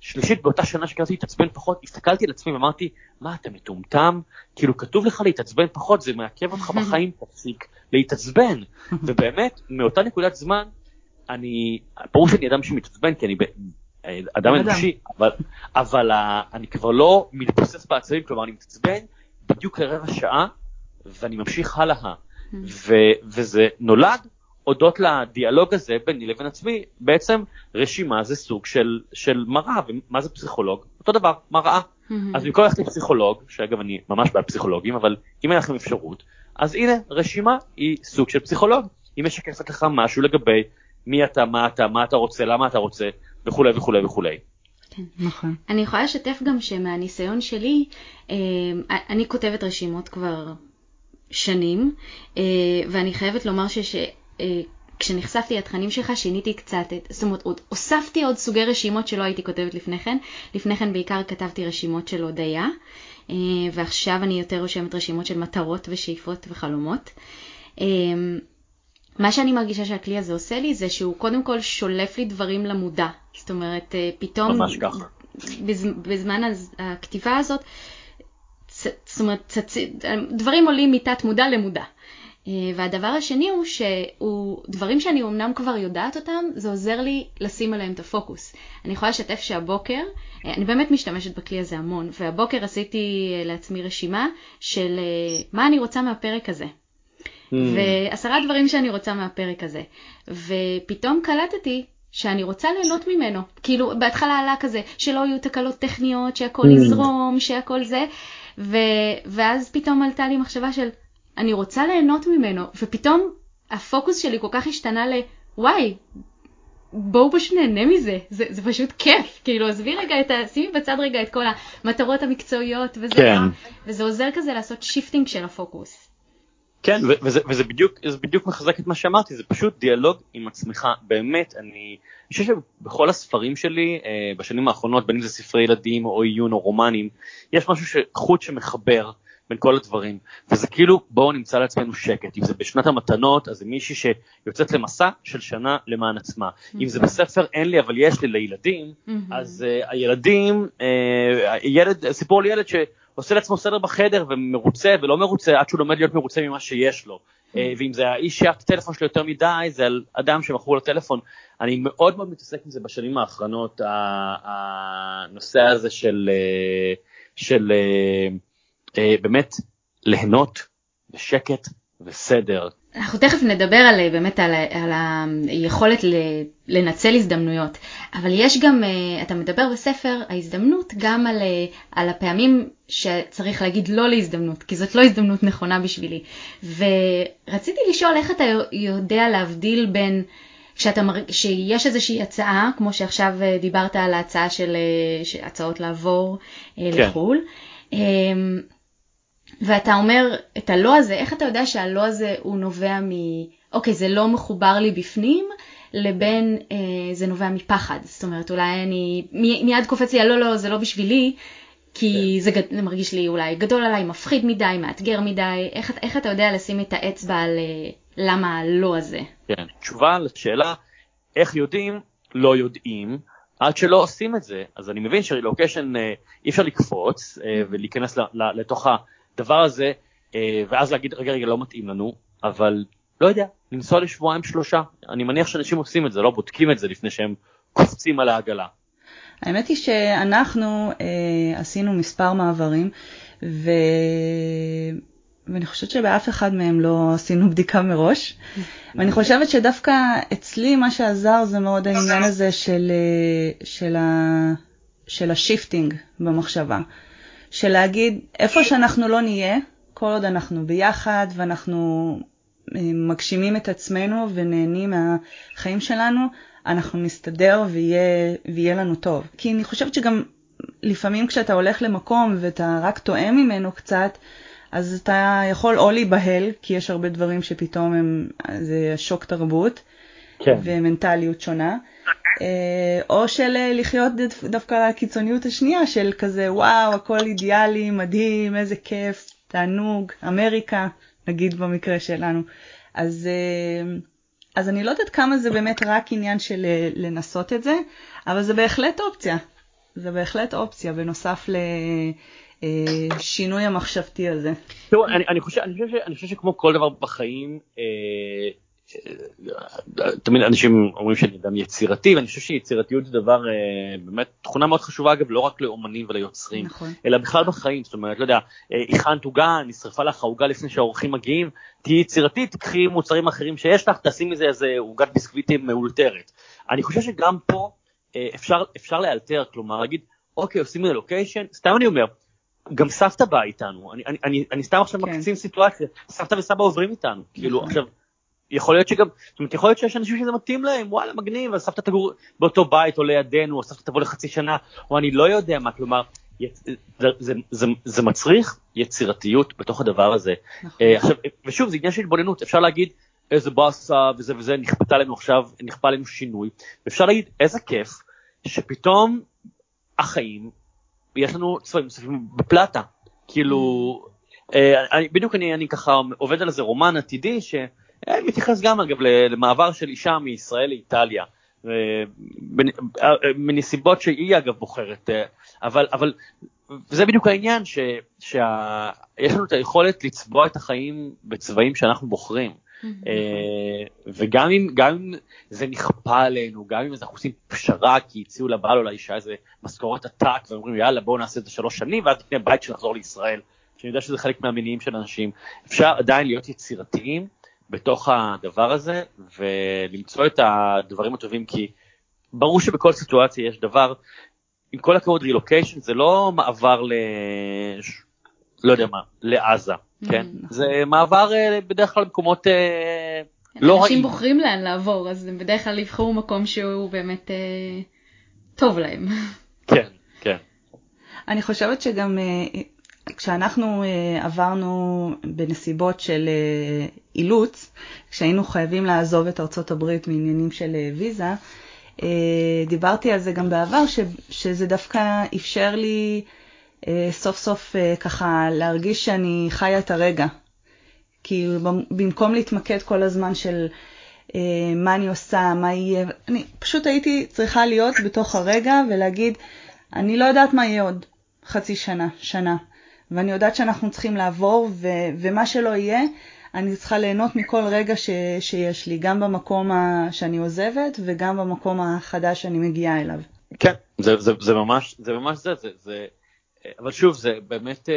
השלישית באותה שנה שכתבתי להתעצבן פחות, הסתכלתי על עצמי ואמרתי, מה אתה מטומטם? כאילו כתוב לך להתעצבן פחות, זה מעכב אותך בחיים, תפסיק להתעצבן. ובאמת, מאותה נקודת זמן, אני, ברור שאני אדם שמתעצבן, כי אני אדם אנושי, אבל, אבל אני כבר לא מתבוסס בעצבים, כלומר אני מתעצבן בדיוק לרבע שעה, ואני ממשיך הלאה. ו, וזה נולד הודות לדיאלוג הזה ביני לבין עצמי, בעצם רשימה זה סוג של, של מראה, ומה זה פסיכולוג? אותו דבר, מראה. Mm-hmm. אז במקום ללכת לפסיכולוג, שאגב אני ממש בעד פסיכולוגים, אבל אם אין לכם אפשרות, אז הנה, רשימה היא סוג של פסיכולוג. היא משקפת לך משהו לגבי מי אתה, מה אתה, מה אתה רוצה, למה אתה רוצה, וכולי וכולי וכולי. כן, נכון. אני יכולה לשתף גם שמהניסיון שלי, אה, אני כותבת רשימות כבר שנים, אה, ואני חייבת לומר שש... אה, כשנחשפתי לתכנים שלך שיניתי קצת, זאת אומרת הוספתי עוד סוגי רשימות שלא הייתי כותבת לפני כן, לפני כן בעיקר כתבתי רשימות של הודיה, אה, ועכשיו אני יותר רושמת רשימות של מטרות ושאיפות וחלומות. מה שאני מרגישה שהכלי הזה עושה לי זה שהוא קודם כל שולף לי דברים למודע, זאת אומרת פתאום, ממש ככה, בזמן הכתיבה הזאת, זאת אומרת דברים עולים מתת מודע למודע. אה, והדבר השני הוא שהוא דברים שאני אמנם כבר יודעת אותם, זה עוזר לי לשים עליהם את הפוקוס. אני יכולה לשתף שהבוקר, אה, אני באמת משתמשת בכלי הזה המון, והבוקר עשיתי אה, לעצמי רשימה של מה אני רוצה מהפרק הזה. Mm. ועשרה דברים שאני רוצה מהפרק הזה. ופתאום קלטתי שאני רוצה ליהנות ממנו. כאילו, בהתחלה עלה כזה, שלא יהיו תקלות טכניות, שהכל mm. יזרום, שהכל זה, ו... ואז פתאום עלתה לי מחשבה של, אני רוצה ליהנות ממנו, ופתאום הפוקוס שלי כל כך השתנה לוואי, בואו פשוט נהנה מזה, זה, זה פשוט כיף, כאילו עזבי רגע את ה... שימי בצד רגע את כל המטרות המקצועיות וזה, כן. וזה עוזר כזה לעשות shifting של הפוקוס. כן, וזה, וזה בדיוק, בדיוק מחזק את מה שאמרתי, זה פשוט דיאלוג עם עצמך, באמת, אני, אני חושב שבכל הספרים שלי אה, בשנים האחרונות, בין אם זה ספרי ילדים או עיון או רומנים, יש משהו שחוט שמחבר. בין כל הדברים, וזה כאילו בואו נמצא לעצמנו שקט, אם זה בשנת המתנות אז זה מישהי שיוצאת למסע של שנה למען עצמה, mm-hmm. אם זה בספר אין לי אבל יש לי לילדים, mm-hmm. אז uh, הילדים, uh, ילד, סיפור על ילד שעושה לעצמו סדר בחדר ומרוצה ולא מרוצה עד שהוא לומד להיות מרוצה ממה שיש לו, mm-hmm. uh, ואם זה האיש שהיה את הטלפון שלו יותר מדי, זה על אדם שמכרו לו טלפון, אני מאוד מאוד מתעסק עם זה בשנים האחרונות, הנושא הזה של, של אה, באמת ליהנות בשקט וסדר. אנחנו תכף נדבר על, אה, באמת על, על היכולת לנצל הזדמנויות, אבל יש גם, אה, אתה מדבר בספר ההזדמנות גם על, על הפעמים שצריך להגיד לא להזדמנות, כי זאת לא הזדמנות נכונה בשבילי. ורציתי לשאול איך אתה יודע להבדיל בין כשאתה, שיש איזושהי הצעה, כמו שעכשיו דיברת על ההצעה של הצעות לעבור כן. לחו"ל, אמ, ואתה אומר את הלא הזה, איך אתה יודע שהלא הזה הוא נובע מ... אוקיי, זה לא מחובר לי בפנים, לבין אה, זה נובע מפחד. זאת אומרת, אולי אני... מיד קופץ לי הלא, לא, זה לא בשבילי, כי כן. זה. זה מרגיש לי אולי גדול עליי, מפחיד מדי, מאתגר מדי. איך, איך אתה יודע לשים את האצבע על אה, למה הלא הזה? כן, התשובה לשאלה איך יודעים, לא יודעים, עד שלא עושים את זה. אז אני מבין שרילוקיישן אה, אי אפשר לקפוץ אה, ולהיכנס לתוך הדבר הזה, אה, ואז להגיד, רגע, רגע, לא מתאים לנו, אבל לא יודע, לנסוע לשבועיים שלושה. אני מניח שאנשים עושים את זה, לא בודקים את זה לפני שהם קופצים על העגלה. האמת היא שאנחנו אה, עשינו מספר מעברים, ו... ואני חושבת שבאף אחד מהם לא עשינו בדיקה מראש. ואני חושבת שדווקא אצלי מה שעזר זה מאוד העניין הזה של, אה, של, ה... של ה shifting במחשבה. של להגיד, איפה שאנחנו לא נהיה, כל עוד אנחנו ביחד ואנחנו אה, מגשימים את עצמנו ונהנים מהחיים שלנו, אנחנו נסתדר ויהיה, ויהיה לנו טוב. כי אני חושבת שגם לפעמים כשאתה הולך למקום ואתה רק טועה ממנו קצת, אז אתה יכול או להיבהל, כי יש הרבה דברים שפתאום הם, זה שוק תרבות כן. ומנטליות שונה, או של לחיות דווקא הקיצוניות השנייה של כזה וואו הכל אידיאלי, מדהים, איזה כיף, תענוג, אמריקה, נגיד במקרה שלנו. אז, אה, אז אני לא יודעת כמה זה באמת רק עניין של אה, לנסות את זה, אבל זה בהחלט אופציה. זה בהחלט אופציה, בנוסף לשינוי המחשבתי הזה. תראו, אני, אני, חושב, אני, חושב, אני חושב שכמו כל דבר בחיים, אה, תמיד אנשים אומרים שאני אדם יצירתי ואני חושב שיצירתיות זה דבר אה, באמת תכונה מאוד חשובה אגב לא רק לאומנים וליוצרים נכון. אלא בכלל בחיים זאת אומרת לא יודע אה, הכנת עוגה נשרפה לך העוגה לפני שהאורחים מגיעים תהיי יצירתית תקחי מוצרים אחרים שיש לך תשימי מזה איזה עוגת ביסקוויטים מאולתרת. אני חושב שגם פה אה, אפשר אפשר לאלתר כלומר להגיד אוקיי עושים רילוקיישן סתם אני אומר גם סבתא באה איתנו אני, אני, אני, אני סתם עכשיו כן. מקצין סיטואציה סבתא וסבא עוברים איתנו כאילו נכון. עכשיו יכול להיות שגם, זאת אומרת, יכול להיות שיש אנשים שזה מתאים להם, וואלה, מגניב, אז סבתא תגור באותו בית או לידינו, או סבתא תבוא לחצי שנה, או אני לא יודע מה, כלומר, זה, זה, זה, זה מצריך יצירתיות בתוך הדבר הזה. נכון. Uh, עכשיו, ושוב, זה עניין של התבוננות, אפשר להגיד, איזה באסה וזה וזה, נכפתה עלינו עכשיו, נכפה עלינו שינוי, ואפשר להגיד, איזה כיף, שפתאום החיים, יש לנו צבעים נוספים בפלטה. כאילו, uh, אני, בדיוק אני, אני ככה עובד על איזה רומן עתידי, ש... אה, מתייחס גם אגב למעבר של אישה מישראל לאיטליה. מנסיבות שהיא אגב בוחרת, אה, אבל, אבל זה בדיוק העניין שיש לנו את היכולת לצבוע את החיים בצבעים שאנחנו בוחרים. אה, וגם אם, גם אם זה נכפה עלינו, גם אם אנחנו עושים פשרה כי הציעו לבעל או לאישה איזה משכורת עתק ואומרים יאללה בואו נעשה את זה שלוש שנים ואז נקנה בית שנחזור לישראל, שאני יודע שזה חלק מהמניעים של אנשים, אפשר עדיין להיות יצירתיים בתוך הדבר הזה ולמצוא את הדברים הטובים כי ברור שבכל סיטואציה יש דבר, עם כל הכבוד רילוקיישן זה לא מעבר ל... לא יודע מה, לעזה, mm, כן? נכון. זה מעבר אה, בדרך כלל למקומות אה, לא רעים. אנשים בוחרים לאן לעבור אז הם בדרך כלל יבחרו מקום שהוא באמת אה, טוב להם. כן, כן. אני חושבת שגם כשאנחנו uh, עברנו בנסיבות של uh, אילוץ, כשהיינו חייבים לעזוב את ארצות הברית מעניינים של uh, ויזה, דיברתי על זה גם בעבר, ש, שזה דווקא אפשר לי סוף סוף ככה להרגיש שאני חיה את הרגע. כי במקום להתמקד כל הזמן של מה אני עושה, מה יהיה, אני פשוט הייתי צריכה להיות בתוך הרגע ולהגיד, אני לא יודעת מה יהיה עוד חצי שנה, שנה. ואני יודעת שאנחנו צריכים לעבור, ו- ומה שלא יהיה, אני צריכה ליהנות מכל רגע ש- שיש לי, גם במקום ה- שאני עוזבת וגם במקום החדש שאני מגיעה אליו. כן, זה, זה, זה ממש זה, ממש זה, זה, זה, אבל שוב, זה באמת אה,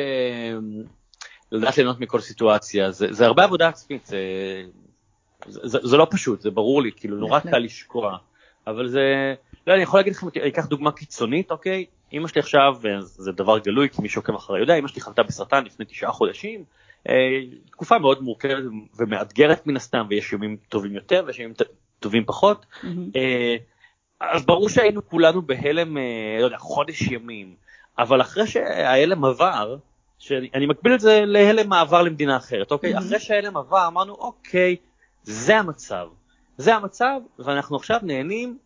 לדעת ליהנות מכל סיטואציה, זה, זה הרבה עבודה עצמית, זה, זה, זה, זה לא פשוט, זה ברור לי, כאילו נורא קל לשקוע, אבל זה, לא, אני יכול להגיד לכם, אני אקח דוגמה קיצונית, אוקיי? אמא שלי עכשיו, זה דבר גלוי, כי מי שעוקב אחרי יודע, אמא שלי חלתה בסרטן לפני תשעה חודשים, אה, תקופה מאוד מורכבת ומאתגרת מן הסתם, ויש ימים טובים יותר ויש ימים טובים פחות. Mm-hmm. אז ברור שהיינו כולנו בהלם, אה, לא יודע, חודש ימים, אבל אחרי שההלם עבר, שאני מקביל את זה להלם מעבר למדינה אחרת, אוקיי? Mm-hmm. אחרי שההלם עבר אמרנו, אוקיי, זה המצב. זה המצב, ואנחנו עכשיו נהנים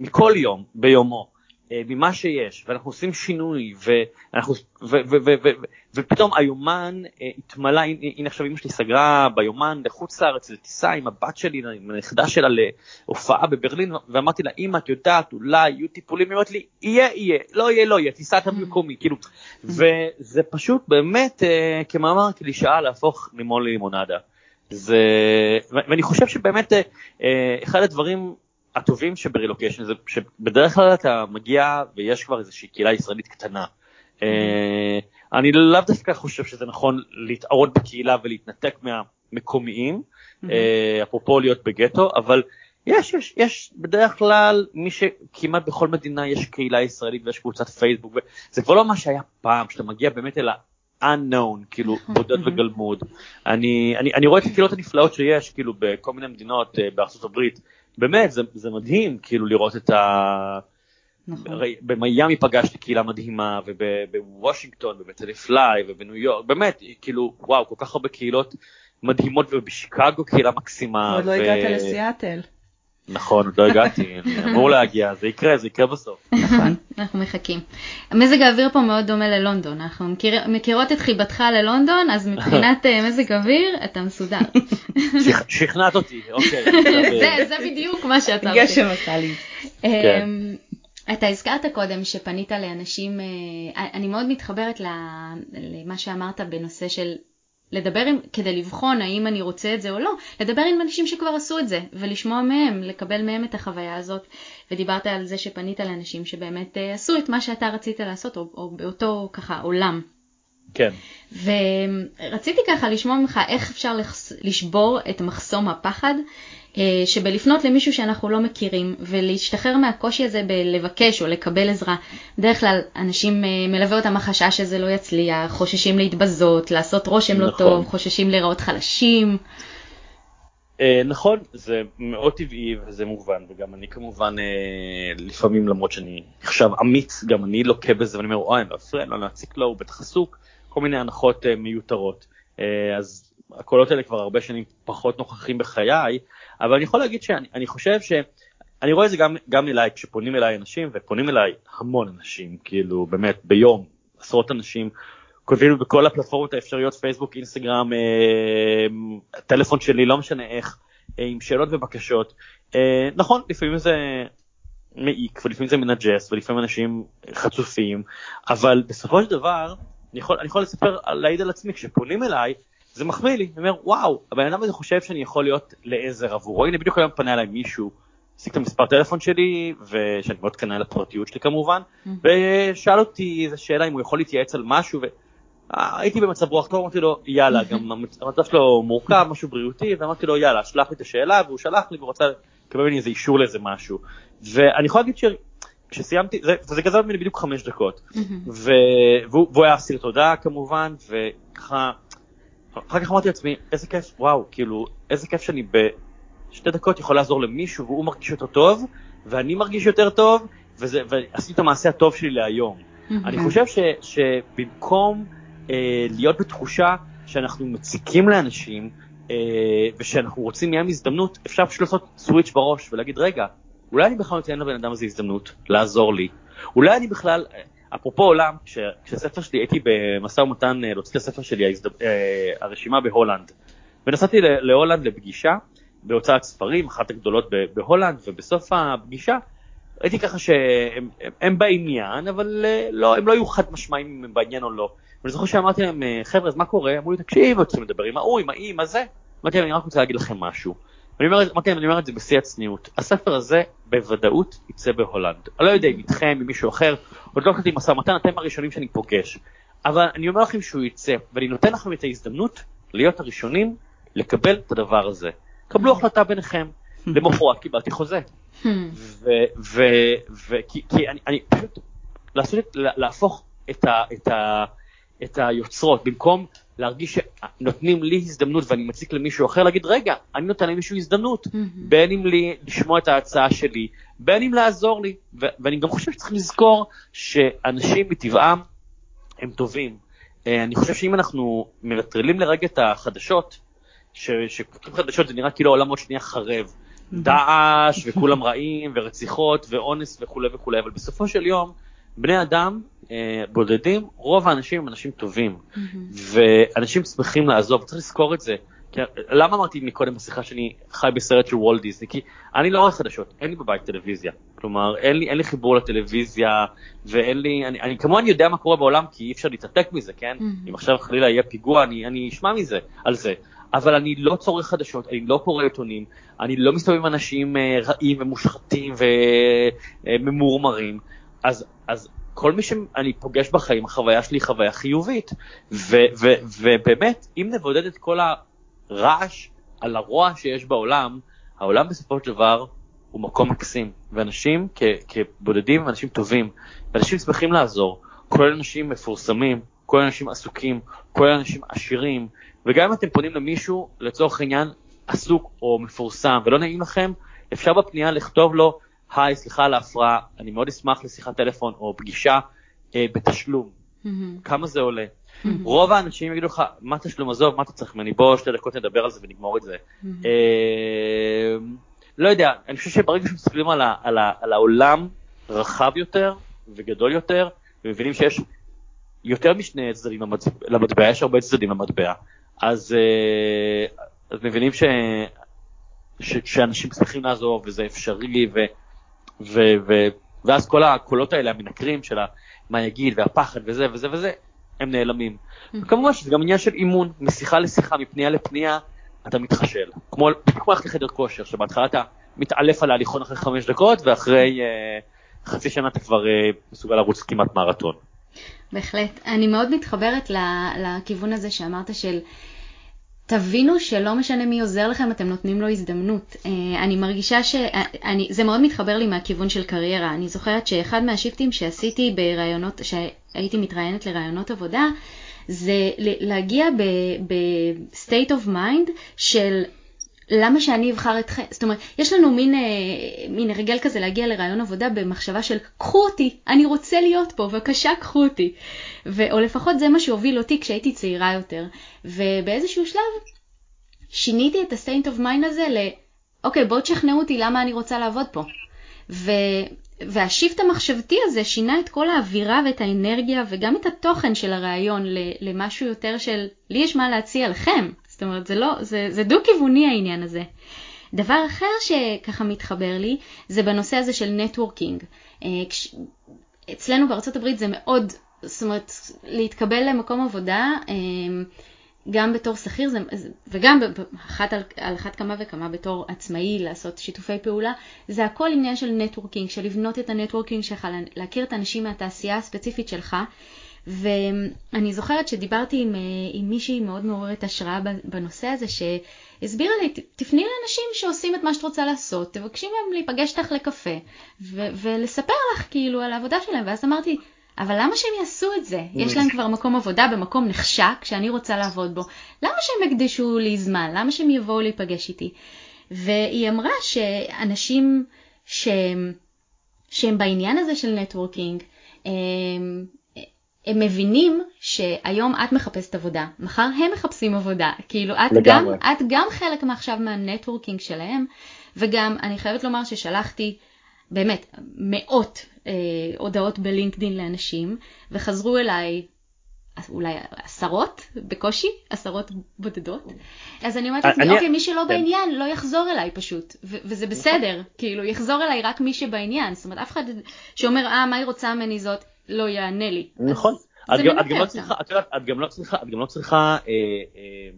מכל יום ביומו. אה, ממה שיש, ואנחנו עושים שינוי, ואנחנו, ו, ו, ו, ו, ו, ופתאום היומן אה, התמלא, הנה עכשיו אמא שלי סגרה ביומן לחוץ לארץ לטיסה עם הבת שלי, עם הנכדה שלה להופעה בברלין, ואמרתי לה, אמא, את יודעת, אולי יהיו טיפולים, היא אומרת לי, יהיה, יהיה, לא יהיה, לא יהיה, טיסה את המקומי, כאילו, וזה פשוט באמת, אה, כמאמר קלישאה, להפוך לימון ללימונדה. זה, ואני חושב שבאמת אחד הדברים הטובים שברילוקיישן זה שבדרך כלל אתה מגיע ויש כבר איזושהי קהילה ישראלית קטנה. אה, אני לאו דווקא חושב שזה נכון להתערות בקהילה ולהתנתק מהמקומיים, אה, אפרופו להיות בגטו, אבל יש, יש, יש בדרך כלל מי שכמעט בכל מדינה יש קהילה ישראלית ויש קבוצת פייסבוק, זה כבר לא מה שהיה פעם, שאתה מגיע באמת אל ה-unknown, כאילו בודד וגלמוד. אני, אני, אני רואה את הקהילות הנפלאות שיש, כאילו בכל מיני מדינות אה, בארצות הברית, באמת, זה, זה מדהים כאילו לראות את ה... נכון. במיאמי פגשתי קהילה מדהימה, ובוושינגטון, ובתל פליי, ובניו יורק, באמת, כאילו, וואו, כל כך הרבה קהילות מדהימות, ובשיקגו קהילה מקסימה. עוד לא הגעת לסיאטל. נכון, עוד לא הגעתי, אני אמור להגיע, זה יקרה, זה יקרה בסוף. נכון, אנחנו מחכים. מזג האוויר פה מאוד דומה ללונדון, אנחנו מכיר, מכירות את חיבתך ללונדון, אז מבחינת אה, מזג אוויר אתה מסודר. שכנעת אותי, אוקיי. זה, זה בדיוק מה שאתה רוצה. גשם עשה לי. אמ, אתה הזכרת קודם שפנית לאנשים, אה, אני מאוד מתחברת למה שאמרת בנושא של לדבר עם, כדי לבחון האם אני רוצה את זה או לא, לדבר עם אנשים שכבר עשו את זה ולשמוע מהם, לקבל מהם את החוויה הזאת. ודיברת על זה שפנית לאנשים שבאמת uh, עשו את מה שאתה רצית לעשות, או, או באותו ככה עולם. כן. ורציתי ככה לשמוע ממך איך אפשר לשבור את מחסום הפחד אה, שבלפנות למישהו שאנחנו לא מכירים ולהשתחרר מהקושי הזה בלבקש או לקבל עזרה. בדרך כלל אנשים אה, מלווה אותם החשש שזה לא יצליח, חוששים להתבזות, לעשות רושם לא נכון. לא טוב, חוששים להיראות חלשים. אה, נכון, זה מאוד טבעי וזה מובן, וגם אני כמובן לפעמים למרות שאני עכשיו אמיץ, גם אני לוקה בזה ואני אומר, אוי, אני לא אפריע, לא להציק לו, הוא בטח עסוק, כל מיני הנחות מיותרות. אז הקולות האלה כבר הרבה שנים פחות נוכחים בחיי, אבל אני יכול להגיד שאני חושב שאני רואה את זה גם, גם אליי, כשפונים אליי אנשים, ופונים אליי המון אנשים, כאילו באמת ביום, עשרות אנשים, כותבים לי בכל הפלטפורמות האפשריות, פייסבוק, אינסטגרם, אה, טלפון שלי, לא משנה איך, אה, עם שאלות ובקשות. אה, נכון, לפעמים זה מעיק, ולפעמים זה מנג'ס, ולפעמים אנשים חצופים, אבל בסופו של דבר, אני יכול, אני יכול לספר, להעיד על עצמי, כשפונים אליי, זה מחמיא לי, אני אומר וואו, הבן אדם הזה חושב שאני יכול להיות לעזר עבורו, הנה בדיוק היום פנה אליי מישהו, השיג את המספר טלפון שלי, ושאני מאוד קנה לפרטיות שלי כמובן, ושאל אותי איזה שאלה אם הוא יכול להתייעץ על משהו, והייתי במצב רוח טוב, אמרתי לו יאללה, גם המצב שלו מורכב, משהו בריאותי, ואמרתי לו יאללה, שלח לי את השאלה, והוא שלח לי והוא רצה לקבל ממני איזה אישור לאיזה משהו, ואני יכול להגיד ש... כשסיימתי, זה, זה גזל ממני בדיוק חמש דקות, והוא, והוא היה אסיר תודה כמובן, וככה אחר כך אמרתי לעצמי, איזה כיף, וואו, כאילו, איזה כיף שאני בשתי דקות יכול לעזור למישהו והוא מרגיש יותר טוב, ואני מרגיש יותר טוב, וזה, ועשיתי את המעשה הטוב שלי להיום. אני חושב ש, שבמקום אה, להיות בתחושה שאנחנו מציקים לאנשים, אה, ושאנחנו רוצים מהם הזדמנות, אפשר פשוט לעשות switch בראש ולהגיד, רגע, אולי אני בכלל נותן לבן אדם הזה הזדמנות לעזור לי. אולי אני בכלל, אפרופו עולם, כשהספר שלי הייתי במשא ומתן אה, להוציא את הספר שלי. אה, הרשימה בהולנד, ונסעתי להולנד לפגישה בהוצאת ספרים, אחת הגדולות בהולנד, ובסוף הפגישה ראיתי ככה שהם הם, בעניין, אבל אה, לא, הם לא היו חד משמעיים אם הם בעניין או לא. ואני זוכר שאמרתי להם, חבר'ה, אז מה קורה? אמרו לי, תקשיב, צריכים לדבר עם ההוא, עם האי, מה זה? אמרתי להם, אני רק רוצה להגיד לכם משהו. אני אומר, אמרתי אני אומר את זה בשיא הצניעות, הספר הזה בוודאות יצא בהולנד. אני לא יודע אם איתכם, עם מישהו אחר, עוד לא התחלתי משא ומתן, אתם הראשונים שאני פוגש. אבל אני אומר לכם שהוא יצא, ואני נותן לכם את ההזדמנות להיות הראשונים לקבל את הדבר הזה. קבלו החלטה ביניכם. למחרת קיבלתי חוזה. וכי אני פשוט, לעשות, להפוך את היוצרות, במקום להרגיש שנותנים לי הזדמנות ואני מציק למישהו אחר, להגיד רגע, אני נותן למישהו הזדמנות, mm-hmm. בין אם לי לשמוע את ההצעה שלי, בין אם לעזור לי, ו- ואני גם חושב שצריך לזכור שאנשים מטבעם הם טובים. Uh, אני חושב שאם אנחנו מנטרלים לרגע את החדשות, שכותבים חדשות זה נראה כאילו העולם עוד שנייה חרב, דאעש וכולם רעים ורציחות ואונס וכולי וכולי, אבל בסופו של יום בני אדם אה, בודדים, רוב האנשים הם אנשים טובים, ואנשים שמחים לעזוב, צריך לזכור את זה. למה אמרתי מקודם בשיחה שאני חי בסרט של וולט דיסני? כי אני לא רואה חדשות, אין לי בבית טלוויזיה. כלומר, אין לי, אין לי חיבור לטלוויזיה, ואין לי, אני, אני כמובן יודע מה קורה בעולם, כי אי אפשר להתעתק מזה, כן? Mm-hmm. אם עכשיו חלילה יהיה פיגוע, אני, אני אשמע מזה, על זה. אבל אני לא צורך חדשות, אני לא קורא עיתונים, אני לא מסתובב עם אנשים אה, רעים ומושחתים וממורמרים, אז, אז כל מי שאני פוגש בחיים, החוויה שלי היא חוויה חיובית. ו, ו, ובאמת, אם נבודד את כל הרעש על הרוע שיש בעולם, העולם בסופו של דבר הוא מקום מקסים, ואנשים כ, כבודדים הם אנשים טובים, ואנשים שמחים לעזור, כולל אנשים מפורסמים, כולל אנשים עסוקים, כולל אנשים עשירים, וגם אם אתם פונים למישהו, לצורך העניין, עסוק או מפורסם ולא נעים לכם, אפשר בפנייה לכתוב לו, היי, סליחה על ההפרעה, אני מאוד אשמח לשיחת טלפון או פגישה אה, בתשלום. Mm-hmm. כמה זה עולה? Mm-hmm. רוב האנשים יגידו לך, מה תשלום, עזוב, מה אתה צריך ממני, בוא שתי דקות נדבר על זה ונגמור את זה. Mm-hmm. אה, לא יודע, אני חושב שברגע שמסתכלים על, על, על העולם רחב יותר וגדול יותר, ומבינים שיש יותר משני צדדים למטבע, יש הרבה צדדים למטבע, אז, אה, אז מבינים ש, ש, שאנשים צריכים לעזוב וזה אפשרי, ו, ו, ואז כל הקולות האלה המנקרים של מה יגיד והפחד וזה וזה וזה, הם נעלמים. וכמובן שזה גם עניין של אימון, משיחה לשיחה, מפנייה לפנייה, אתה מתחשל. כמו, ללכת לחדר כושר, שבהתחלה אתה מתעלף על ההליכון אחרי חמש דקות, ואחרי uh, חצי שנה אתה כבר uh, מסוגל לרוץ כמעט מרתון. בהחלט. אני מאוד מתחברת לכיוון הזה שאמרת של תבינו שלא משנה מי עוזר לכם, אתם נותנים לו הזדמנות. אה, אני מרגישה שזה מאוד מתחבר לי מהכיוון של קריירה. אני זוכרת שאחד מהשיפטים שעשיתי ברעיונות, שהייתי מתראיינת לרעיונות עבודה, זה להגיע ב-state of mind של למה שאני אבחר אתכם? זאת אומרת, יש לנו מין, אה, מין הרגל כזה להגיע לרעיון עבודה במחשבה של קחו אותי, אני רוצה להיות פה, בבקשה קחו אותי. ו, או לפחות זה מה שהוביל אותי כשהייתי צעירה יותר. ובאיזשהו שלב שיניתי את ה-state of mind הזה ל, אוקיי, בואו תשכנעו אותי למה אני רוצה לעבוד פה. ו, והשיפט המחשבתי הזה שינה את כל האווירה ואת האנרגיה וגם את התוכן של הרעיון למשהו יותר של לי יש מה להציע לכם, זאת אומרת, זה, לא, זה, זה דו-כיווני העניין הזה. דבר אחר שככה מתחבר לי, זה בנושא הזה של networking. אה, אצלנו בארצות הברית זה מאוד, זאת אומרת, להתקבל למקום עבודה, אה, גם בתור שכיר וגם אחת על, על אחת כמה וכמה בתור עצמאי לעשות שיתופי פעולה, זה הכל עניין של networking, של לבנות את ה networking שלך, להכיר את האנשים מהתעשייה הספציפית שלך. ואני זוכרת שדיברתי עם, אה, עם מישהי מאוד מעוררת השראה בנושא הזה, שהסבירה לי, תפני לאנשים שעושים את מה שאת רוצה לעשות, תבקשי מהם להיפגש איתך לקפה, ו- ולספר לך כאילו על העבודה שלהם, ואז אמרתי, אבל למה שהם יעשו את זה? יש להם כבר מקום עבודה במקום נחשק שאני רוצה לעבוד בו. למה שהם יקדישו לי זמן? למה שהם יבואו להיפגש איתי? והיא אמרה שאנשים שהם, שהם בעניין הזה של networking, הם מבינים שהיום את מחפשת עבודה, מחר הם מחפשים עבודה, כאילו את גם, את גם חלק מעכשיו מה networking שלהם, וגם אני חייבת לומר ששלחתי באמת מאות אה, הודעות בלינקדין לאנשים, וחזרו אליי אולי עשרות בקושי, עשרות בודדות. אז אני אומרת לעצמי, אוקיי, מי שלא כן. בעניין לא יחזור אליי פשוט, וזה בסדר, כאילו, יחזור אליי רק מי שבעניין. זאת אומרת, אף אחד שאומר, אה, מה היא רוצה ממני זאת, לא יענה לי. נכון. את גם לא צריכה, את יודעת, את גם לא צריכה, את גם לא צריכה אה, אה,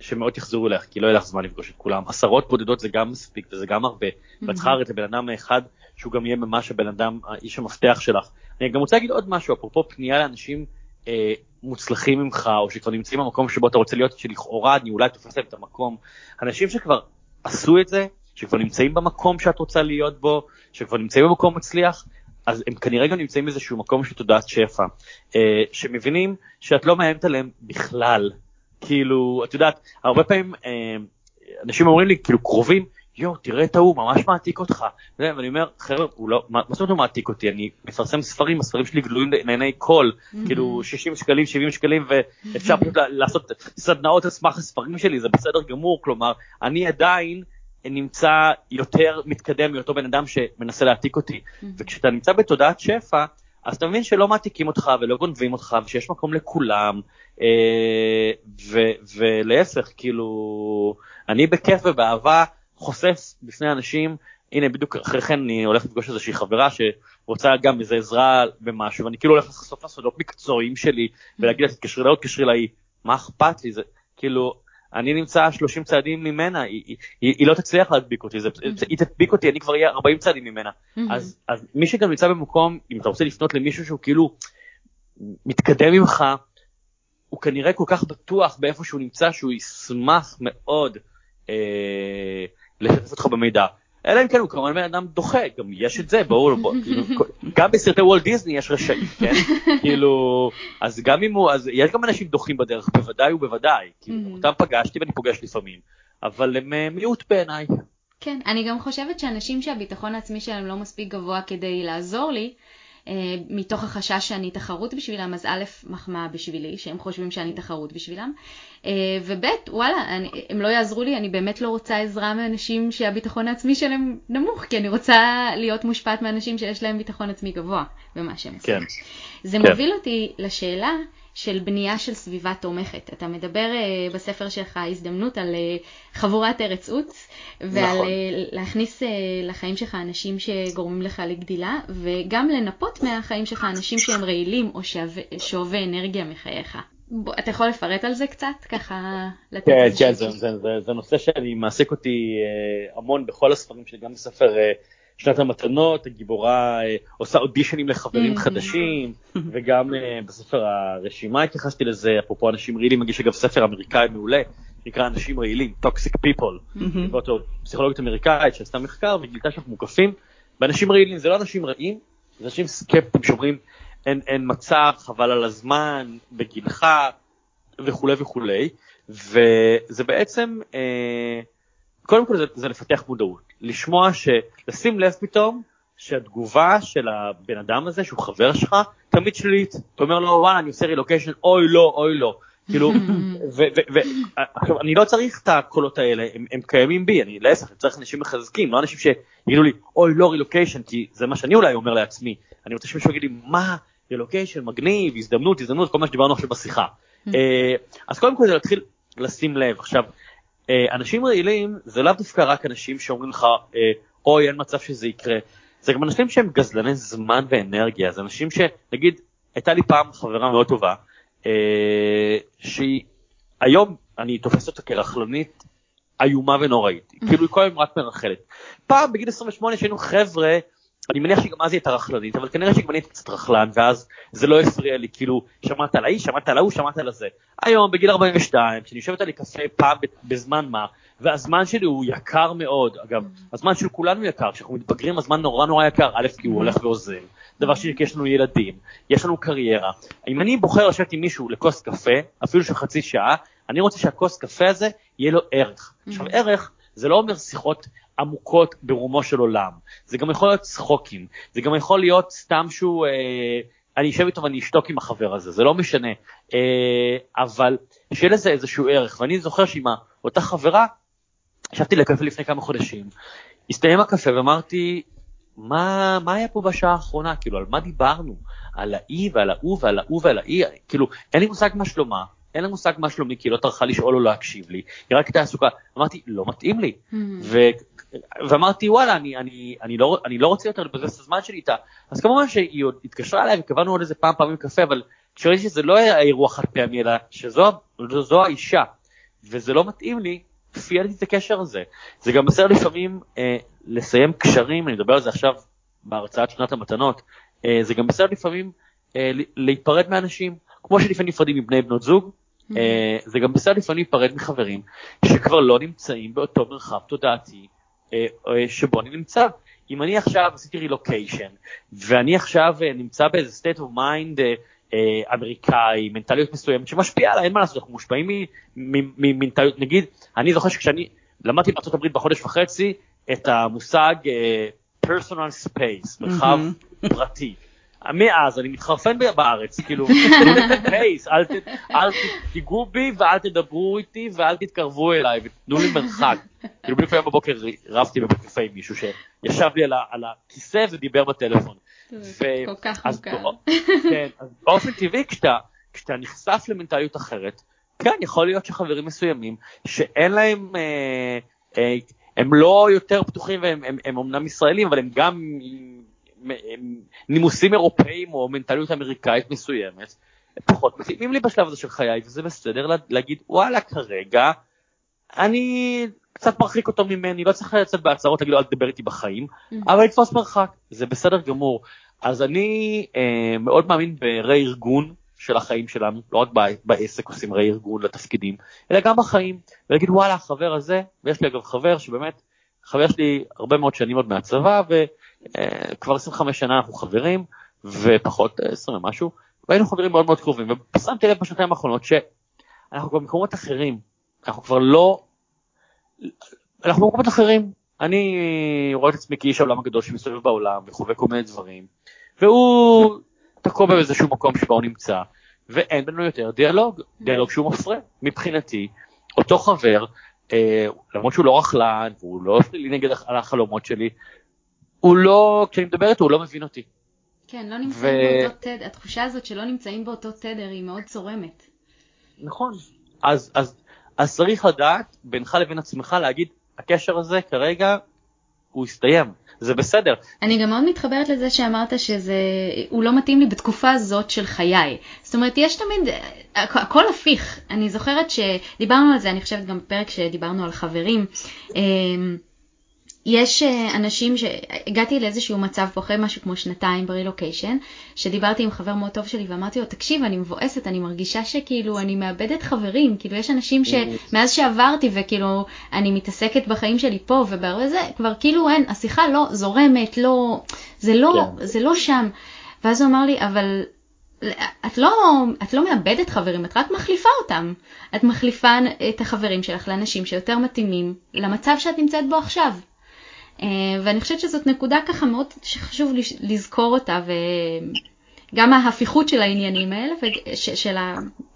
שמאות יחזרו אליך, כי לא יהיה לך זמן לפגוש את כולם. עשרות בודדות זה גם מספיק וזה גם הרבה. ואת צריכה הרי את הבן אדם האחד שהוא גם יהיה ממש הבן אדם, האיש המפתח שלך. אני גם רוצה להגיד עוד משהו, אפרופו פנייה לאנשים אה, מוצלחים ממך, או שכבר נמצאים במקום שבו אתה רוצה להיות, שלכאורה אני אולי תופס להם את המקום. אנשים שכבר עשו את זה, שכבר נמצאים במקום שאת רוצה להיות בו, שכבר נמצאים במקום מצליח, אז הם כנראה גם נמצאים באיזשהו מקום של תודעת שפע, אה, שמבינים שאת לא מאיימת עליהם בכלל. כאילו, את יודעת, הרבה פעמים אה, אנשים אומרים לי, כאילו קרובים, יואו, תראה את ההוא, ממש מעתיק אותך. ואני אומר, חבר'ה, הוא לא, מה זאת אומרת הוא מעתיק אותי? אני מפרסם ספרים, הספרים שלי גלויים לעיני כל, כאילו 60 שקלים, 70 שקלים, ואפשר פשוט לעשות סדנאות על סמך הספרים שלי, זה בסדר גמור, כלומר, אני עדיין נמצא יותר מתקדם מאותו בן אדם שמנסה להעתיק אותי. וכשאתה נמצא בתודעת שפע, אז אתה מבין שלא מעתיקים אותך ולא גונבים אותך, ושיש מקום לכולם, אה, ו- ולהפך, כאילו, אני בכיף ובאהבה חושף בפני אנשים, הנה בדיוק אחרי כן אני הולך לפגוש איזושהי חברה שרוצה גם איזה עזרה במשהו, ואני כאילו הולך לחשוף לה סודות מקצועיים שלי, ולהגיד לה תתקשרי לה, תתקשרי לה, מה אכפת לי, זה כאילו, אני נמצא 30 צעדים ממנה, היא, היא, היא, היא לא תצליח להדביק אותי, זה, mm-hmm. היא תדביק אותי, אני כבר אהיה 40 צעדים ממנה. Mm-hmm. אז, אז מי שגם נמצא במקום, אם אתה רוצה לפנות למישהו שהוא כאילו מתקדם ממך, הוא כנראה כל כך בטוח באיפה שהוא נמצא, שהוא ישמח מאוד אה, לשתף אותך במידע. אלא אם כן הוא כמובן בן אדם דוחה, גם יש את זה, ברור, בוא, כאילו, גם בסרטי וולט דיסני יש רשעים, כן? כאילו, אז גם אם הוא, אז יש גם אנשים דוחים בדרך, בוודאי ובוודאי, כאילו, mm-hmm. אותם פגשתי ואני פוגש לפעמים, אבל הם אה, מיעוט בעיניי. כן, אני גם חושבת שאנשים שהביטחון העצמי שלהם לא מספיק גבוה כדי לעזור לי, מתוך החשש שאני תחרות בשבילם, אז א', מחמאה בשבילי, שהם חושבים שאני תחרות בשבילם, אה, וב', וואלה, אני, הם לא יעזרו לי, אני באמת לא רוצה עזרה מאנשים שהביטחון העצמי שלהם נמוך, כי אני רוצה להיות מושפעת מאנשים שיש להם ביטחון עצמי גבוה במה שהם עושים. כן. זה כן. מוביל אותי לשאלה של בנייה של סביבה תומכת. אתה מדבר uh, בספר שלך הזדמנות על uh, חבורת ארץ עוץ, ועל נכון. uh, להכניס uh, לחיים שלך אנשים שגורמים לך לגדילה, וגם לנפות מהחיים שלך אנשים שהם רעילים או שואבי אנרגיה מחייך. בוא, אתה יכול לפרט על זה קצת? ככה לתת כן, כן, זה, זה, זה, זה נושא שאני מעסיק אותי המון בכל הספרים שלי, גם בספר שנת המתנות, הגיבורה uh, עושה אודישנים לחברים mm-hmm. חדשים, וגם uh, בספר הרשימה התייחסתי לזה, אפרופו אנשים רעילים, מגיש אגב ספר אמריקאי מעולה, נקרא אנשים רעילים, Toxic People, mm-hmm. ואותו פסיכולוגית אמריקאית שעשתה מחקר וגילתה שאנחנו מוקפים באנשים רעילים, זה לא אנשים רעים, זה אנשים סקפטיים שאומרים, אין, אין מצב, חבל על הזמן, בגילך וכולי וכולי, וזה בעצם, אה, קודם כל זה, זה לפתח מודעות, לשמוע, לשים לב פתאום שהתגובה של הבן אדם הזה, שהוא חבר שלך, תמיד שלילית. אתה אומר לו, וואלה, אני עושה רילוקיישן, אוי לא, אוי לא. כאילו, ועכשיו, אני לא צריך את הקולות האלה, הם, הם קיימים בי, אני להפך, אני צריך אנשים מחזקים, לא אנשים שיגידו לי, אוי לא רילוקיישן, כי זה מה שאני אולי אומר לעצמי. אני רוצה שמישהו יגיד לי, מה, רילוקיישן, מגניב, הזדמנות, הזדמנות, כל מה שדיברנו עכשיו בשיחה. אה, אז קודם כל זה להתחיל לשים לב. עכשיו, אנשים רעילים זה לאו דווקא רק אנשים שאומרים לך, אה, אוי, אין מצב שזה יקרה. זה גם אנשים שהם גזלני זמן ואנרגיה, זה אנשים שנגיד, הייתה לי פעם חברה מאוד טובה, שהיא, היום אני תופס אותה כרכלנית איומה ונוראית, כאילו היא כל היום רק מרחלת. פעם בגיל 28 שהיינו חבר'ה, אני מניח שגם אז היא הייתה רכלנית, אבל כנראה שגם אני הייתי קצת רכלן, ואז זה לא הפריע לי, כאילו, שמעת על האיש, שמעת על ההוא, שמעת על הזה. היום, בגיל 42, כשאני יושבת על לי קפה פעם בזמן מה, והזמן שלי הוא יקר מאוד, אגב, הזמן של כולנו יקר, כשאנחנו מתבגרים הזמן נורא נורא יקר, א', כי הוא הולך ואוזל, דבר שני, כי יש לנו ילדים, יש לנו קריירה. אם אני בוחר לשבת עם מישהו לכוס קפה, אפילו של חצי שעה, אני רוצה שהכוס קפה הזה יהיה לו ערך. עכשיו, ערך זה לא אומר שיחות עמוקות ברומו של עולם. זה גם יכול להיות צחוקים, זה גם יכול להיות סתם שהוא, אה, אני אשב איתו ואני אשתוק עם החבר הזה, זה לא משנה, אה, אבל שיהיה לזה איזשהו ערך, ואני זוכר שעם אותה חברה, ישבתי לקפה לפני כמה חודשים, הסתיים הקפה ואמרתי, מה, מה היה פה בשעה האחרונה, כאילו על מה דיברנו, על האי ועל ההוא ועל ההוא ועל האי, כאילו אין לי מושג מה שלומה, אין לה מושג מה שלומי, כי היא לא טרחה לשאול או להקשיב לי, היא רק הייתה עסוקה. אמרתי, לא מתאים לי. Mm-hmm. ו... ואמרתי, וואלה, אני, אני, אני, לא, אני לא רוצה יותר לבזבז את הזמן שלי איתה. אז כמובן שהיא עוד התקשרה אליי וקבענו עוד איזה פעם פעמים קפה, אבל כשראיתי שזה לא היה אירוע חד פעמי, אלא שזו האישה, וזה לא מתאים לי, כפייתי את הקשר הזה. זה גם בסדר לפעמים אה, לסיים קשרים, אני מדבר על זה עכשיו בהרצאת שנת המתנות, אה, זה גם בסדר לפעמים אה, להיפרד מאנשים, כמו שלפעמים נפרדים מבני בנות זוג, Mm-hmm. אה, זה גם בסדר לפעמים להיפרד מחברים שכבר לא נמצאים באותו מרחב תודעתי אה, אה, שבו אני נמצא. אם אני עכשיו עשיתי רילוקיישן ואני עכשיו נמצא באיזה state of mind אמריקאי, מנטליות מסוימת שמשפיעה עליי, אין מה לעשות, אנחנו מושפעים ממנטליות, נגיד, אני זוכר שכשאני למדתי בארה"ב בחודש וחצי את המושג personal space, מרחב. פרטי. מאז אני מתחרפן בארץ, כאילו, פייס, אל תיגעו בי ואל תדברו איתי ואל תתקרבו אליי ותנו לי מרחק. כאילו בדיוק היום בבוקר רבתי בבית קפה עם מישהו שישב לי על הכיסא ודיבר בטלפון. כל כך מוכר. כן, אז באופן טבעי כשאתה נחשף למנטליות אחרת, כן, יכול להיות שחברים מסוימים שאין להם, אה, אה, הם לא יותר פתוחים והם הם, הם אומנם ישראלים, אבל הם גם הם נימוסים אירופאים או מנטליות אמריקאית מסוימת, פחות מתאימים לי בשלב הזה של חיי, וזה בסדר להגיד, וואלה, כרגע אני קצת מרחיק אותו ממני, לא צריך לצאת בהצהרות, להגיד לו אל תדבר איתי בחיים, mm-hmm. אבל לתפוס מרחק, זה בסדר גמור. אז אני אה, מאוד מאמין ברה-ארגון של החיים שלנו, לא רק בעסק עושים רה-ארגון לתפקידים, אלא גם בחיים, ולהגיד וואלה, החבר הזה, ויש לי אגב חבר שבאמת, חבר שלי הרבה מאוד שנים עוד מהצבא, וכבר אה, 25 שנה אנחנו חברים, ופחות 20 אה, ומשהו, והיינו חברים מאוד מאוד קרובים, ושמתי לב בשנתיים האחרונות שאנחנו כבר במקומות אחרים, אנחנו כבר לא, אנחנו במקומות אחרים, אני רואה את עצמי כאיש העולם הגדול שמסתובב בעולם וחווה כל מיני דברים, והוא תקוע באיזשהו מקום שבו הוא נמצא, ואין בינינו יותר דיאלוג, דיאלוג שהוא מפרה. מבחינתי, אותו חבר, אה, למרות שהוא לא רכלן, והוא לא הפריע לי נגד החלומות שלי, הוא לא, כשאני מדבר איתו הוא לא מבין אותי. כן, לא נמצאים ו... באותו תדר, התחושה הזאת שלא נמצאים באותו תדר היא מאוד צורמת. נכון, אז, אז, אז צריך לדעת בינך לבין עצמך להגיד, הקשר הזה כרגע הוא הסתיים. זה בסדר. אני גם מאוד מתחברת לזה שאמרת שזה, הוא לא מתאים לי בתקופה הזאת של חיי. זאת אומרת, יש תמיד, הכל הפיך. אני זוכרת שדיברנו על זה, אני חושבת גם בפרק שדיברנו על חברים. יש אה, אנשים שהגעתי לאיזשהו מצב פה אחרי משהו כמו שנתיים ברילוקיישן, שדיברתי עם חבר מאוד טוב שלי ואמרתי לו, תקשיב, אני מבואסת, אני מרגישה שכאילו אני מאבדת חברים, כאילו יש אנשים שמאז שעברתי וכאילו אני מתעסקת בחיים שלי פה ובהרבה זה, כבר כאילו אין, השיחה לא זורמת, לא, זה לא, כן. זה לא שם. ואז הוא אמר לי, אבל את לא, את לא מאבדת חברים, את רק מחליפה אותם. את מחליפה את החברים שלך לאנשים שיותר מתאימים למצב שאת נמצאת בו עכשיו. אה, ואני חושבת שזאת נקודה ככה מאוד שחשוב לזכור אותה, וגם ההפיכות של העניינים האלה, של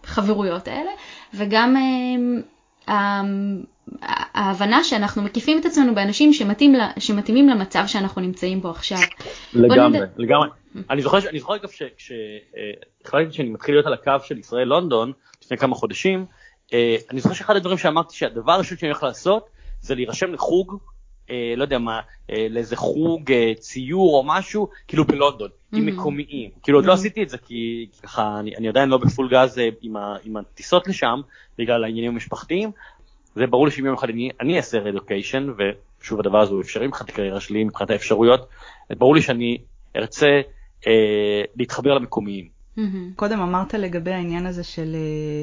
החברויות האלה, וגם אה, ההבנה שאנחנו מקיפים את עצמנו באנשים שמתאים, שמתאימים למצב שאנחנו נמצאים בו עכשיו. לגמרי, נד... לגמרי. אני זוכר, אני זוכר אגב כשהחלטתי שאני מתחיל להיות על הקו של ישראל לונדון לפני כמה חודשים, אה, אני זוכר שאחד הדברים שאמרתי שהדבר הראשון שאני הולך לעשות זה להירשם לחוג אה, לא יודע מה, אה, לאיזה חוג אה, ציור או משהו, כאילו בלונדון, mm-hmm. עם מקומיים. כאילו עוד לא mm-hmm. עשיתי את זה כי ככה אני, אני עדיין לא בפול גז אה, עם, ה, עם הטיסות לשם, בגלל העניינים המשפחתיים. זה ברור לי שאם יום אחד אני, אני אעשה רדוקיישן, ושוב הדבר הזה הוא אפשרי מבחינת הקריירה שלי, מבחינת האפשרויות, ברור לי שאני ארצה אה, להתחבר למקומיים. Mm-hmm. קודם אמרת לגבי העניין הזה של... אה,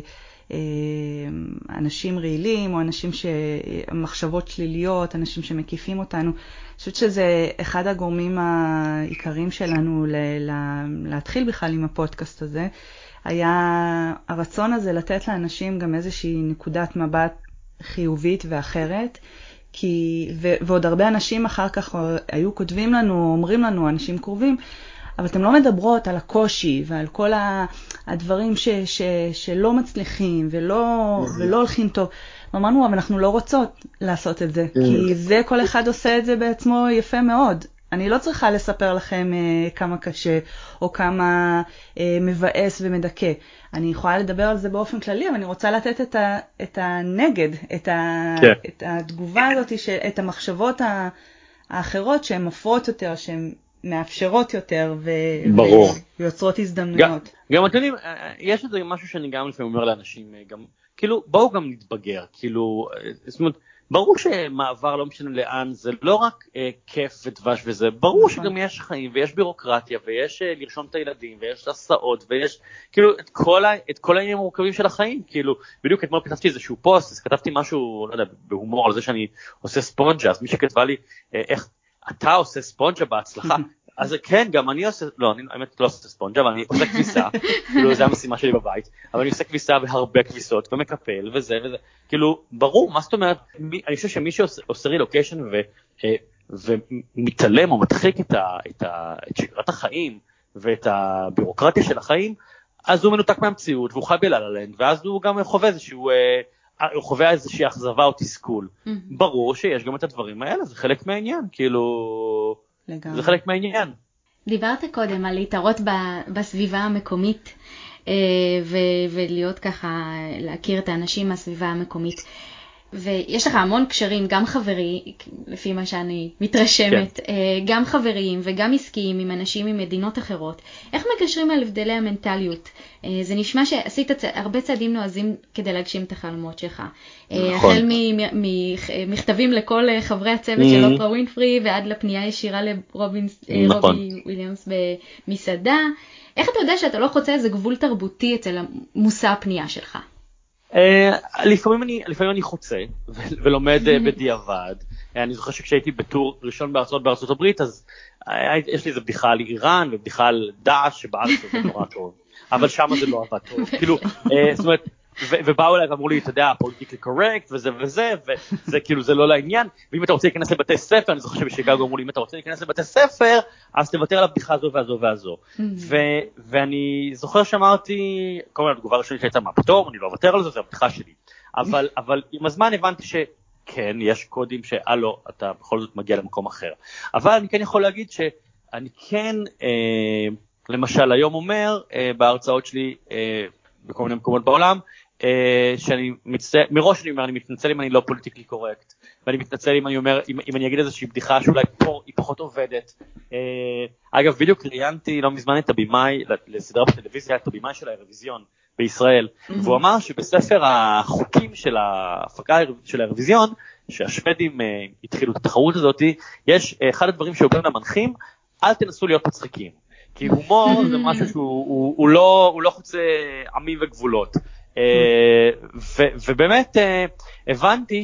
אנשים רעילים או אנשים שמחשבות שליליות, אנשים שמקיפים אותנו. אני חושבת שזה אחד הגורמים העיקריים שלנו להתחיל בכלל עם הפודקאסט הזה, היה הרצון הזה לתת לאנשים גם איזושהי נקודת מבט חיובית ואחרת. כי, ו, ועוד הרבה אנשים אחר כך היו כותבים לנו, אומרים לנו, אנשים קרובים, אבל אתן לא מדברות על הקושי ועל כל הדברים ש, ש, שלא מצליחים ולא, ולא הולכים טוב. אמרנו, אבל אנחנו לא רוצות לעשות את זה. כי זה, כל אחד עושה את זה בעצמו יפה מאוד. אני לא צריכה לספר לכם uh, כמה קשה או כמה uh, מבאס ומדכא. אני יכולה לדבר על זה באופן כללי, אבל אני רוצה לתת את, ה, את הנגד, את, ה, כן. את התגובה הזאת, ש, את המחשבות האחרות שהן מפרות יותר, שהן מאפשרות יותר ו... ברור. ויוצרות הזדמנויות. גם, גם אתם יודעים, יש איזה משהו שאני גם לפעמים אומר לאנשים, גם, כאילו, בואו גם נתבגר, כאילו, זאת אומרת, ברור שמעבר לא משנה לאן זה לא רק אה, כיף ודבש וזה, ברור נכון. שגם יש חיים ויש בירוקרטיה ויש אה, לרשום את הילדים ויש הסעות ויש כאילו את כל, ה, את כל העניינים המורכבים של החיים, כאילו בדיוק אתמול כתבתי איזשהו פוסט, אז כתבתי משהו, לא יודע, בהומור על זה שאני עושה ספונג'ה, אז מי שכתבה לי אה, איך אתה עושה ספונג'ה בהצלחה, אז כן, גם אני עושה, לא, אני האמת לא עושה ספונג'ה, אבל אני עושה כביסה, כאילו זה המשימה שלי בבית, אבל אני עושה כביסה בהרבה כביסות ומקפל וזה וזה, כאילו, ברור, מה זאת אומרת, אני חושב שמי שעושה רילוקיישן אה, ומתעלם או מדחיק את, ה, את, ה, את שגרת החיים ואת הבירוקרטיה של החיים, אז הוא מנותק מהמציאות והוא חי בלה-לה-לנד, ואז הוא גם חווה איזשהו, אה, הוא חווה איזושהי אכזבה או תסכול. Mm-hmm. ברור שיש גם את הדברים האלה, זה חלק מהעניין, כאילו, לגמרי. זה חלק מהעניין. דיברת קודם על להתערות בסביבה המקומית. אה, ולהיות ככה, להכיר את האנשים מהסביבה המקומית. ויש לך המון קשרים, גם חברי, לפי מה שאני מתרשמת, כן. אה, גם חבריים וגם עסקיים עם אנשים ממדינות אחרות. איך מקשרים על הבדלי המנטליות? אה, זה נשמע שעשית הרבה צעדים נועזים כדי להגשים את החלומות שלך. אה, נכון. החל ממכתבים לכל חברי הצוות mm-hmm. של אופרה ווינפרי ועד לפנייה ישירה לרובי נכון. וויליאמס במסעדה. איך אתה יודע שאתה לא חוצה איזה גבול תרבותי אצל מושא הפנייה שלך? אה, לפעמים אני, לפעמים אני חוצה ולומד אה, בדיעבד. אני זוכר שכשהייתי בטור ראשון בארצות בארצות הברית אז אה, יש לי איזה בדיחה על איראן ובדיחה על דאעש שבארץ זה נורא טוב אבל שם זה לא עבד טוב כאילו זאת אומרת ובאו אליי ואמרו לי, אתה יודע, פוליטיקלי קורקט וזה וזה, וזה כאילו זה לא לעניין, ואם אתה רוצה להיכנס לבתי ספר, אני זוכר שבשיקגו אמרו לי, אם אתה רוצה להיכנס לבתי ספר, אז תוותר על הבדיחה הזו והזו והזו. Mm-hmm. ואני זוכר שאמרתי, כל מיני התגובה הראשונית שהייתה, מה פתאום, אני לא אוותר על זה, זה הבדיחה שלי. אבל עם הזמן הבנתי שכן, יש קודים שהלו, אתה בכל זאת מגיע למקום אחר. אבל אני כן יכול להגיד שאני כן, אה, למשל היום אומר אה, בהרצאות שלי, אה, בכל מיני מקומות בעולם, שאני מצטער, מראש אני אומר, אני מתנצל אם אני לא פוליטיקלי קורקט, ואני מתנצל אם אני אומר, אם, אם אני אגיד איזושהי בדיחה שאולי פה היא פחות עובדת. אה, אגב, בדיוק ראיינתי לא מזמן את הבמאי לסדרה בטלוויזיה, את הבמאי של האירוויזיון בישראל, mm-hmm. והוא אמר שבספר החוקים של ההפקה של האירוויזיון, שהשוודים uh, התחילו את התחרות הזאת, יש אחד הדברים שאומרים למנחים, אל תנסו להיות מצחיקים. כי הומור זה משהו שהוא הוא, הוא לא, הוא לא חוצה עמים וגבולות. אה, ובאמת אה, הבנתי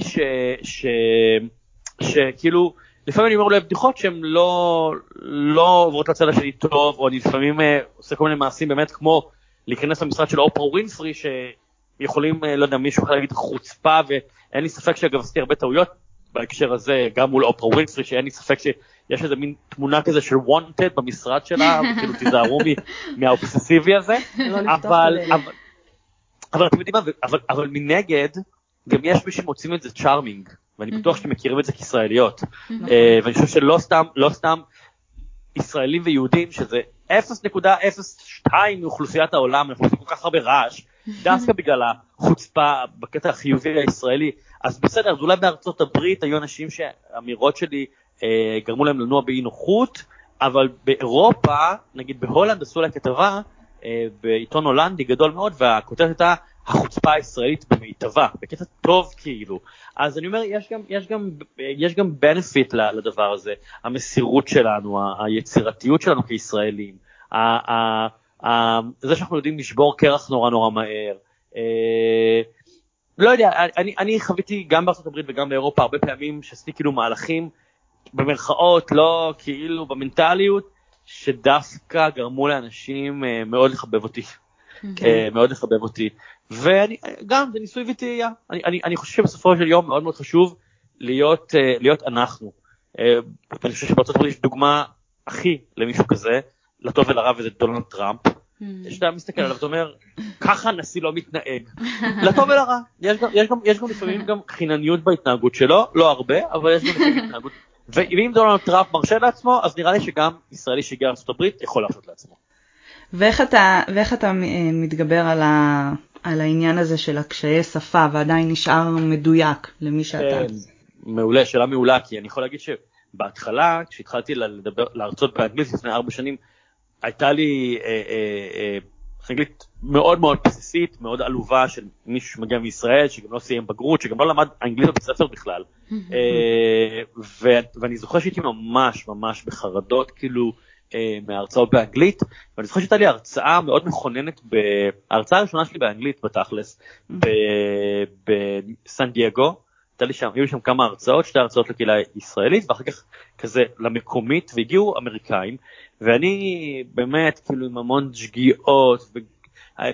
שכאילו לפעמים אני אומר אולי בדיחות שהן לא, לא עוברות לצד השני טוב, או אני לפעמים אה, עושה כל מיני מעשים באמת כמו להיכנס למשרד של אופרה ווינפרי שיכולים, לא יודע, מישהו יכול להגיד חוצפה, ואין לי ספק שאגב עשיתי הרבה טעויות בהקשר הזה, גם מול אופרה ווינפרי, שאין לי ספק שיש איזה מין תמונה כזה של וונטד במשרד שלה, וכאילו תיזהרו מהאובססיבי הזה, לא אבל, אבל, אתם יודעים מה, אבל, אבל מנגד, גם יש מי שמוצאים את זה צ'ארמינג, ואני בטוח שאתם מכירים את זה כישראליות, נכון. אה, ואני חושב שלא סתם, לא סתם ישראלים ויהודים, שזה 0.02 מאוכלוסיית העולם, אנחנו עושים כל כך הרבה רעש, דווקא בגלל החוצפה בקטע החיובי הישראלי, אז בסדר, אז אולי בארצות הברית היו אנשים שהאמירות שלי אה, גרמו להם לנוע באי נוחות, אבל באירופה, נגיד בהולנד עשו לה כתבה, בעיתון הולנדי גדול מאוד, והכותרת הייתה החוצפה הישראלית במיטבה, בקטע טוב כאילו. אז אני אומר, יש גם, יש גם, יש גם benefit לדבר הזה, המסירות שלנו, היצירתיות שלנו כישראלים, זה שאנחנו יודעים לשבור קרח נורא נורא מהר. אה, לא יודע, אני, אני חוויתי גם הברית וגם באירופה הרבה פעמים שעשיתי כאילו מהלכים במרכאות, לא כאילו במנטליות, שדווקא גרמו לאנשים אה, מאוד לחבב אותי. אה, מאוד לחבב אותי. וגם זה ניסוי וטעייה. אני, אני, אני חושב שבסופו של יום מאוד מאוד חשוב להיות, אה, להיות אנחנו. אני חושב שבארצות הברית יש דוגמה הכי למישהו כזה, לטוב ולרע, וזה דונלד טראמפ. שאתה מסתכל עליו ואתה אומר, ככה הנשיא לא מתנהג. לטוב ולרע. יש גם, יש, גם, יש גם לפעמים גם חינניות בהתנהגות שלו, לא הרבה, אבל יש גם לפעמים התנהגות ואם דונלד טראמפ מרשה לעצמו, אז נראה לי שגם ישראלי שהגיע לארה"ב יכול להרשות לעצמו. ואיך אתה, ואיך אתה אה, מתגבר על, ה, על העניין הזה של הקשיי שפה ועדיין נשאר מדויק למי שאתה? כן, מעולה, שאלה מעולה, כי אני יכול להגיד שבהתחלה, כשהתחלתי לדבר, להרצות באנגלית לפני ארבע שנים, הייתה לי אה, אה, אה, אנגלית מאוד מאוד בסיסית, מאוד עלובה של מישהו שמגיע מישראל, שגם לא סיים בגרות, שגם לא למד אנגלית בבית ספר בכלל. אה, ואני זוכר שהייתי ממש ממש בחרדות, כאילו, אה, מההרצאות באנגלית, ואני זוכר שהייתה לי הרצאה מאוד מכוננת, ההרצאה הראשונה שלי באנגלית בתכלס, בסן דייגו, הייתה לי שם, היו לי שם כמה הרצאות, שתי הרצאות לקהילה ישראלית, ואחר כך כזה למקומית, והגיעו אמריקאים, ואני באמת כאילו עם המון שגיאות,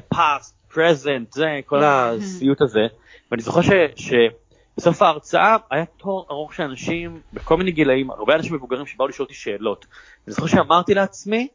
פאסט, פרזנט, זה, כל הסיוט הזה, ואני זוכר ש... בסוף ההרצאה היה תור ארוך של אנשים בכל מיני גילאים, הרבה אנשים מבוגרים שבאו לשאול אותי שאלות. אני זוכר שאמרתי לעצמי,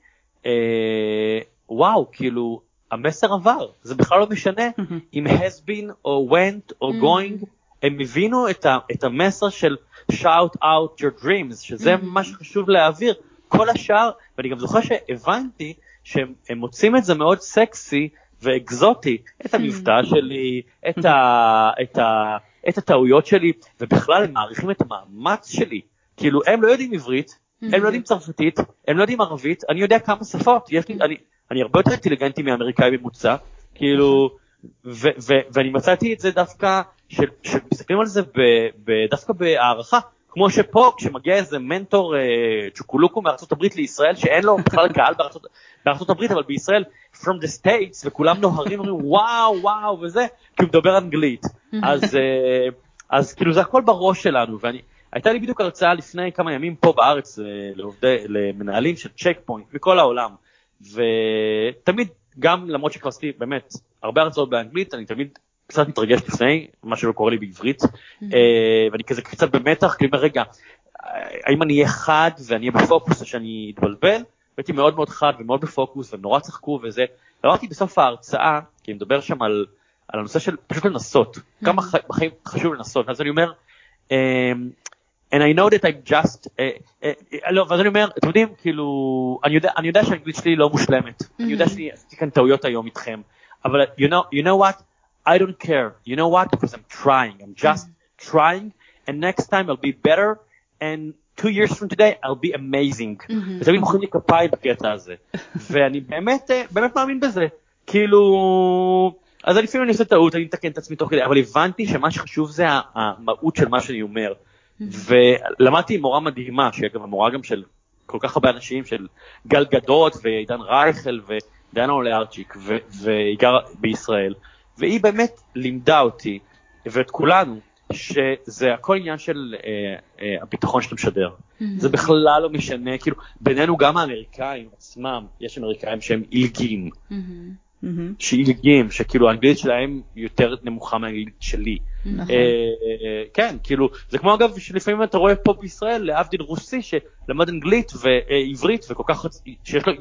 אה, וואו, כאילו, המסר עבר, זה בכלל לא משנה אם has been או went או going, הם הבינו את, ה, את המסר של shout out your dreams, שזה מה שחשוב להעביר. כל השאר, ואני גם זוכר שהבנתי שהם מוצאים את זה מאוד סקסי ואקזוטי, את המבטא שלי, את, ה, את, ה, את הטעויות שלי, ובכלל הם מעריכים את המאמץ שלי. כאילו, הם לא יודעים עברית, הם לא יודעים צרפתית, הם לא יודעים ערבית, אני יודע כמה שפות, יש לי, אני, אני הרבה יותר אינטליגנטי מאמריקאי ממוצע, כאילו, ו, ו, ואני מצאתי את זה דווקא, שמסתכלים על זה ב, ב, דווקא בהערכה, כמו שפה כשמגיע איזה מנטור אה, צ'וקולוקו מארצות הברית לישראל שאין לו בכלל קהל בארצות, בארצות הברית אבל בישראל from the states וכולם נוהרים אומרים וואו וואו וזה כי הוא מדבר אנגלית. אז אה, אז כאילו זה הכל בראש שלנו ואני הייתה לי בדיוק הרצאה לפני כמה ימים פה בארץ אה, לעובדי למנהלים של צ'ק פוינט מכל העולם ותמיד גם למרות שכבר עשיתי באמת הרבה הרצאות באנגלית אני תמיד קצת מתרגש לפני, מה שלא קורה לי בעברית, mm-hmm. ואני כזה קצת במתח, כי אני אומר, רגע, האם אני אהיה חד ואני אהיה בפוקוס או שאני אתבלבל? הייתי מאוד מאוד חד ומאוד בפוקוס והם נורא צחקו וזה. ואמרתי בסוף ההרצאה, כי אני מדבר שם על, על הנושא של פשוט לנסות. כמה בחיים חשוב לנסות, אז אני אומר, um, and I know that I'm just, uh, לא, ואז אני אומר, אתם יודעים, כאילו, אני יודע, אני יודע שהאנגלית שלי לא מושלמת. אני יודע שאני עשיתי כאן טעויות היום איתכם, אבל you know, you know what, I don't care. You know what? Because I'm trying. I'm just mm-hmm. trying. And next time I'll be better. And two years from today I'll be amazing. Mm-hmm. ותמיד מוחאים לי כפיים בקטע הזה. ואני באמת, באמת מאמין בזה. כאילו, אז אני לפעמים אני עושה טעות, אני מתקן את עצמי תוך כדי, אבל הבנתי שמה שחשוב זה המהות של מה שאני אומר. ולמדתי עם מורה מדהימה, שהיא אגב המורה גם של כל כך הרבה אנשים, של גל גדות ועידן רייכל ודיינה עולה ארצ'יק, והיא גרה בישראל. והיא באמת לימדה אותי ואת כולנו שזה הכל עניין של אה, אה, הביטחון שאתה משדר. Mm-hmm. זה בכלל לא משנה, כאילו בינינו גם האמריקאים עצמם, יש אמריקאים שהם עילגים. Mm-hmm. שעילגים, שכאילו האנגלית שלהם יותר נמוכה מהאנגלית שלי. נכון. אה, כן, כאילו, זה כמו אגב שלפעמים אתה רואה פה בישראל, להבדיל רוסי שלמד אנגלית ועברית וכל כך, שיש לו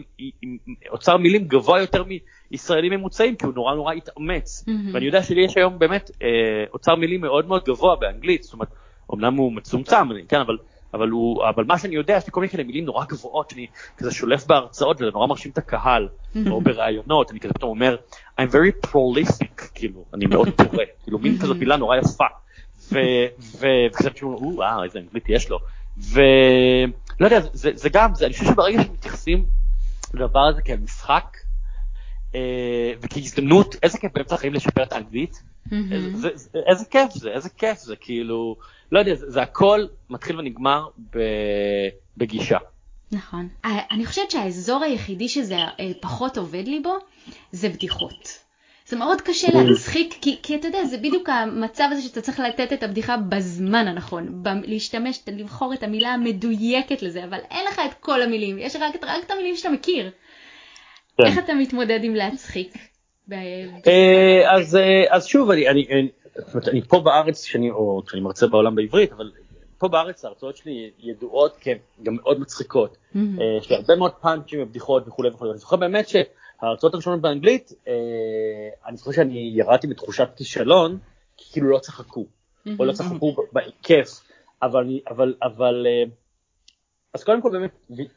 אוצר מילים גבוה יותר מישראלים ממוצעים, כי הוא נורא נורא התאמץ. ואני יודע שלי יש היום באמת אה, אוצר מילים מאוד מאוד גבוה באנגלית, זאת אומרת, אמנם הוא מצומצם, כן, אבל אבל, הוא, אבל מה שאני יודע, יש לי כל מיני מילים נורא גבוהות שאני כזה שולף בהרצאות וזה נורא מרשים את הקהל, או בראיונות, אני כזה פתאום אומר, I'm very prolific, כאילו, אני מאוד פורה, כאילו מין כזאת מילה נורא יפה. וכזה פשוט, וואו, איזה אנגלית יש לו. ולא יודע, זה, זה גם, זה, אני חושב שברגע שמתייחסים לדבר הזה כמשחק, אה, וכהזדמנות, איזה כיף באמצע החיים לשפר את האנגלית, איזה, איזה כיף זה, איזה כיף זה, כאילו, לא יודע, זה, זה הכל מתחיל ונגמר ב, בגישה. נכון. אה, אני חושבת שהאזור היחידי שזה אה, פחות עובד לי בו, זה בדיחות. זה מאוד קשה להצחיק, כי, כי אתה יודע, זה בדיוק המצב הזה שאתה צריך לתת את הבדיחה בזמן הנכון, ב- להשתמש, לבחור את המילה המדויקת לזה, אבל אין לך את כל המילים, יש רק, רק את המילים שאתה מכיר. כן. איך אתה מתמודד עם להצחיק? אה, אז, אז שוב, אני, אני, אומרת, אני פה בארץ, שאני, או כשאני מרצה בעולם בעברית, אבל פה בארץ ההרצאות שלי ידועות כגם מאוד מצחיקות. Mm-hmm. יש לי הרבה מאוד פאנצ'ים ובדיחות וכולי וכולי. אני זוכר באמת שההרצאות הראשונות באנגלית, אה, אני זוכר שאני ירדתי בתחושת כישלון, כי כאילו לא צחקו, mm-hmm. או לא צחקו בכיף, אבל, אבל, אבל, אה, אז קודם כל באמת,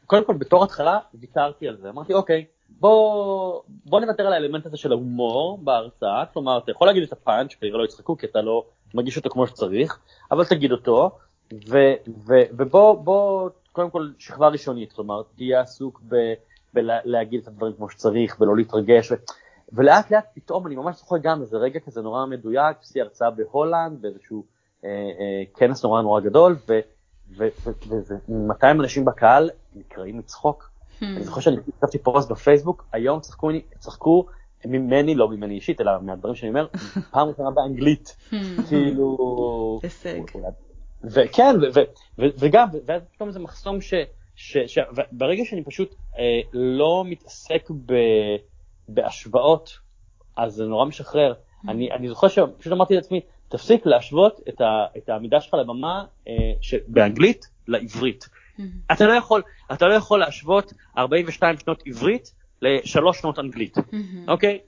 קודם כל בתור התחלה ויתרתי על זה, אמרתי אוקיי, בוא, בוא נוותר על האלמנט הזה של ההומור בהרצאה, כלומר אתה יכול להגיד את הפאנץ', כנראה לא יצחקו כי אתה לא מגיש אותו כמו שצריך, אבל תגיד אותו, ו, ו, ובוא, בוא, קודם כל שכבה ראשונית, כלומר תהיה עסוק ב, בלהגיד את הדברים כמו שצריך, ולא להתרגש, ו, ולאט לאט פתאום אני ממש זוכר גם איזה רגע כזה נורא מדויק, עשיתי הרצאה בהולנד באיזשהו אה, אה, כנס נורא נורא גדול, ו-200 אנשים בקהל נקראים מצחוק. Hmm. אני זוכר שאני כתבתי פוסט בפייסבוק, היום צחקו, צחקו ממני, לא ממני אישית, אלא מהדברים שאני אומר, פעם ראשונה באנגלית. Hmm. כאילו... הישג. וכן, וגם, ואז פתאום זה מחסום ש... ברגע שאני פשוט אה, לא מתעסק בהשוואות, אז זה נורא משחרר. Hmm. אני זוכר שפשוט אמרתי לעצמי, תפסיק להשוות את העמידה שלך לבמה אה, באנגלית לעברית. אתה לא יכול, אתה לא יכול להשוות 42 שנות עברית לשלוש שנות אנגלית, אוקיי?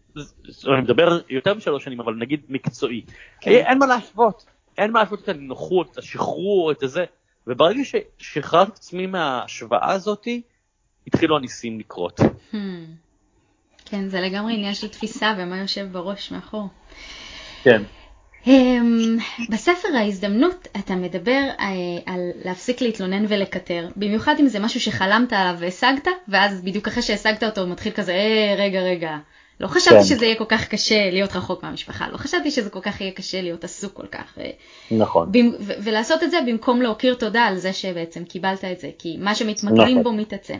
אני מדבר יותר משלוש שנים, אבל נגיד מקצועי. כן. אין מה להשוות, אין מה להשוות את הנוחות, את השחרור, את הזה. וברגע ששחררתי את עצמי מההשוואה הזאתי, התחילו הניסים לקרות. Hmm. כן, זה לגמרי עניין של תפיסה ומה יושב בראש מאחור. כן. Um, בספר ההזדמנות אתה מדבר uh, על להפסיק להתלונן ולקטר, במיוחד אם זה משהו שחלמת עליו והשגת, ואז בדיוק אחרי שהשגת אותו הוא מתחיל כזה, אה, רגע, רגע, לא חשבתי כן. שזה יהיה כל כך קשה להיות רחוק מהמשפחה, לא חשבתי שזה כל כך יהיה קשה להיות עסוק כל כך. נכון. ו- ולעשות את זה במקום להכיר תודה על זה שבעצם קיבלת את זה, כי מה שמתמקדים נכון. בו מתעצם.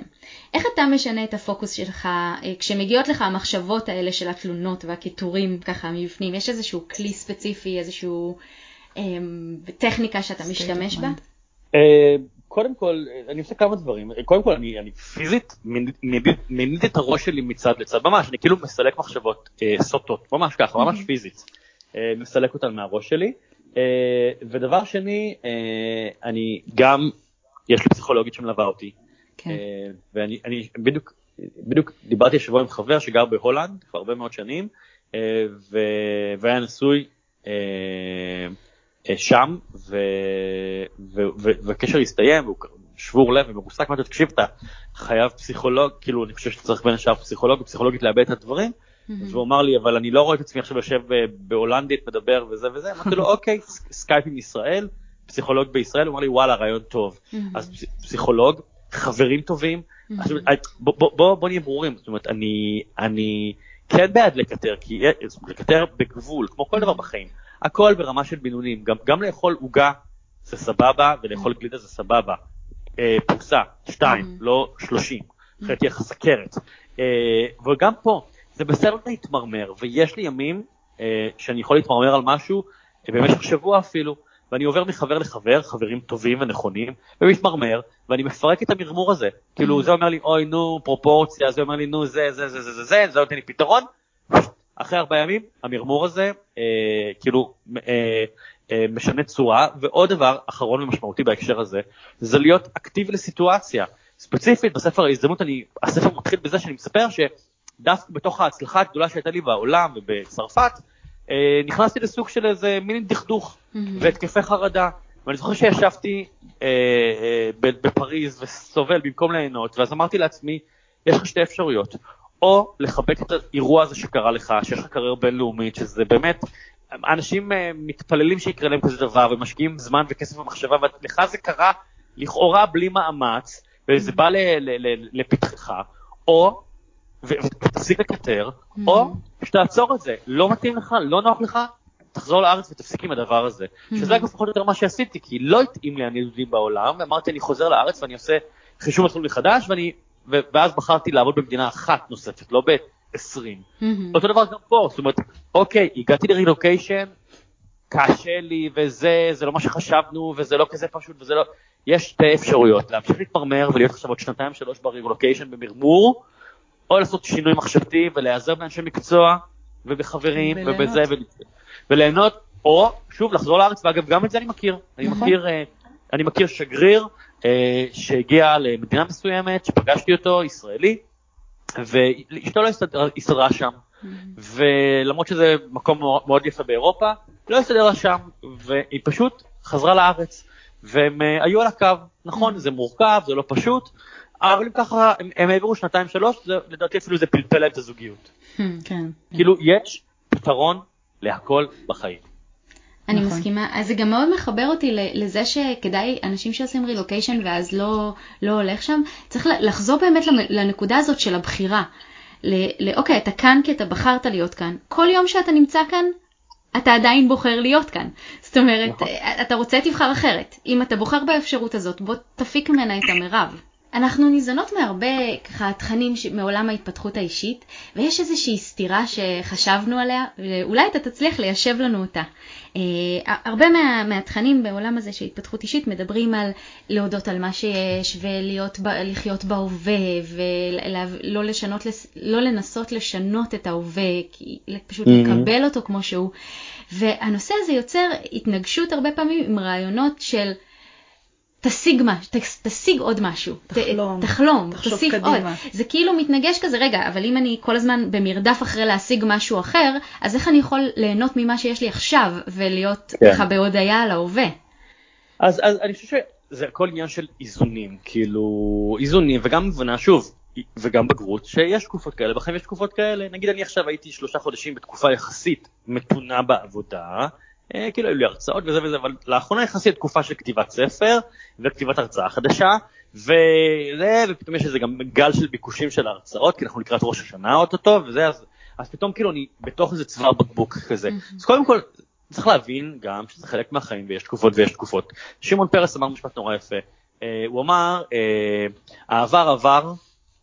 איך אתה משנה את הפוקוס שלך אה, כשמגיעות לך המחשבות האלה של התלונות והקיטורים ככה מבפנים? יש איזשהו כלי ספציפי, איזשהו אה, טכניקה שאתה משתמש בה? קודם כל, אני עושה כמה דברים. קודם כל, אני, אני פיזית מניד את הראש שלי מצד לצד, ממש, אני כאילו מסלק מחשבות אה, סוטות, ממש ככה, ממש פיזית. אה, מסלק אותן מהראש שלי. אה, ודבר שני, אה, אני גם, יש לי פסיכולוגית שמלווה אותי. כן. אה, ואני אני, בדיוק, בדיוק דיברתי השבוע עם חבר שגר בהולנד כבר הרבה מאוד שנים, אה, והיה נשוי. אה, שם, והקשר הסתיים, והוא שבור לב ומרוסק, לו, תקשיב, אתה חייב פסיכולוג, כאילו, אני חושב שאתה צריך בין השאר פסיכולוג, פסיכולוגית לעבד את הדברים, והוא אמר לי, אבל אני לא רואה את עצמי עכשיו יושב בהולנדית, מדבר וזה וזה, אמרתי לו, אוקיי, סקייפ עם ישראל, פסיכולוג בישראל, הוא אמר לי, וואלה, רעיון טוב. אז פסיכולוג, חברים טובים, בוא נהיה ברורים, זאת אומרת, אני כן בעד לקטר, כי לקטר בגבול, כמו כל דבר בחיים. הכל ברמה של בינונים, גם, גם לאכול עוגה זה סבבה ולאכול mm. גלידה זה סבבה. אה, פרוסה, שתיים, mm. לא שלושים, אחרת תהיה לך סכרת. אה, וגם פה, זה בסדר להתמרמר, ויש לי ימים אה, שאני יכול להתמרמר על משהו אה, במשך שבוע אפילו, ואני עובר מחבר לחבר, חברים טובים ונכונים, ומתמרמר, ואני מפרק את המרמור הזה. כאילו, mm. זה אומר לי, אוי, נו, פרופורציה, זה אומר לי, נו, זה, זה, זה, זה, זה, זה, זה נותן לי פתרון, אחרי ארבעה ימים המרמור הזה אה, כאילו אה, אה, משנה צורה. ועוד דבר אחרון ומשמעותי בהקשר הזה זה להיות אקטיבי לסיטואציה. ספציפית בספר ההזדמנות אני הספר מתחיל בזה שאני מספר שדווקא בתוך ההצלחה הגדולה שהייתה לי בעולם ובצרפת אה, נכנסתי לסוג של איזה מין דכדוך mm-hmm. והתקפי חרדה. ואני זוכר שישבתי אה, אה, בפריז וסובל במקום ליהנות ואז אמרתי לעצמי יש לך שתי אפשרויות או לחבק את האירוע הזה שקרה לך, שיש לך קריירה בינלאומית, שזה באמת, אנשים uh, מתפללים שיקרה להם כזה דבר ומשקיעים זמן וכסף ומחשבה, ולך זה קרה לכאורה בלי מאמץ, וזה בא לפתחך, או, ותפסיק לקטר, או שתעצור את זה, לא מתאים לך, לא נוח לך, תחזור לארץ ותפסיק עם הדבר הזה. שזה אגב פחות או יותר מה שעשיתי, כי לא התאים לי הנידודים בעולם, ואמרתי אני חוזר לארץ ואני עושה חישוב מסלול מחדש, ואני ואז בחרתי לעבוד במדינה אחת נוספת, לא ב-20. Mm-hmm. אותו דבר גם פה, זאת אומרת, אוקיי, הגעתי לרילוקיישן, קשה לי וזה, זה לא מה שחשבנו וזה לא כזה פשוט וזה לא... יש שתי אפשרויות, להמשיך להתמרמר ולהיות עכשיו עוד שנתיים שלוש ברילוקיישן במרמור, או לעשות שינוי מחשבתי ולהיעזר באנשי מקצוע ובחברים ובזה וליהנות, או שוב לחזור לארץ, ואגב גם את זה אני מכיר, אני נכון. מכיר, אה, אני מכיר שגריר שהגיע למדינה מסוימת, שפגשתי אותו, ישראלי, ואשתו לא הסתדרה, הסתדרה שם. ולמרות שזה מקום מאוד יפה באירופה, לא הסתדר לה שם, והיא פשוט חזרה לארץ, והם uh, היו על הקו, נכון. זה מורכב, זה לא פשוט, אבל אם ככה, הם, הם העבירו שנתיים שלוש, זה, לדעתי אפילו זה פלפל להם את הזוגיות. כן. כאילו, יש פתרון להכל בחיים. אני נכון. מסכימה, אז זה גם מאוד מחבר אותי לזה שכדאי, אנשים שעושים רילוקיישן ואז לא, לא הולך שם, צריך לחזור באמת לנקודה הזאת של הבחירה. לאוקיי, אתה כאן כי אתה בחרת להיות כאן. כל יום שאתה נמצא כאן, אתה עדיין בוחר להיות כאן. זאת אומרת, נכון. אתה רוצה תבחר אחרת. אם אתה בוחר באפשרות הזאת, בוא תפיק ממנה את המרב. אנחנו ניזונות מהרבה ככה תכנים מעולם ההתפתחות האישית, ויש איזושהי סתירה שחשבנו עליה, ואולי אתה תצליח ליישב לנו אותה. Uh, הרבה מה, מהתכנים בעולם הזה של התפתחות אישית מדברים על להודות על מה שיש ולהיות, לחיות בהווה ולא לשנות, לא לנסות לשנות את ההווה, פשוט mm-hmm. לקבל אותו כמו שהוא. והנושא הזה יוצר התנגשות הרבה פעמים עם רעיונות של תשיג מה, תשיג עוד משהו, תחלום, תחלום, תחשוב תוסיף קדימה. עוד. זה כאילו מתנגש כזה, רגע, אבל אם אני כל הזמן במרדף אחרי להשיג משהו אחר, אז איך אני יכול ליהנות ממה שיש לי עכשיו, ולהיות כן. ככה בהודיה על ההווה? אז, אז אני חושב שזה הכל עניין של איזונים, כאילו איזונים וגם הבנה שוב, וגם בגרות, שיש תקופות כאלה, בחיים יש תקופות כאלה, נגיד אני עכשיו הייתי שלושה חודשים בתקופה יחסית מתונה בעבודה, כאילו היו לי הרצאות וזה וזה, אבל לאחרונה יחסית תקופה של כתיבת ספר וכתיבת הרצאה חדשה, וזה, ופתאום יש איזה גם גל של ביקושים של ההרצאות, כי אנחנו לקראת ראש השנה אוטוטו, וזה, אז, אז פתאום כאילו אני בתוך איזה צוואר בקבוק כזה. אז קודם כל, צריך להבין גם שזה חלק מהחיים ויש תקופות ויש תקופות. שמעון פרס אמר משפט נורא יפה, אה, הוא אמר, אה, העבר עבר,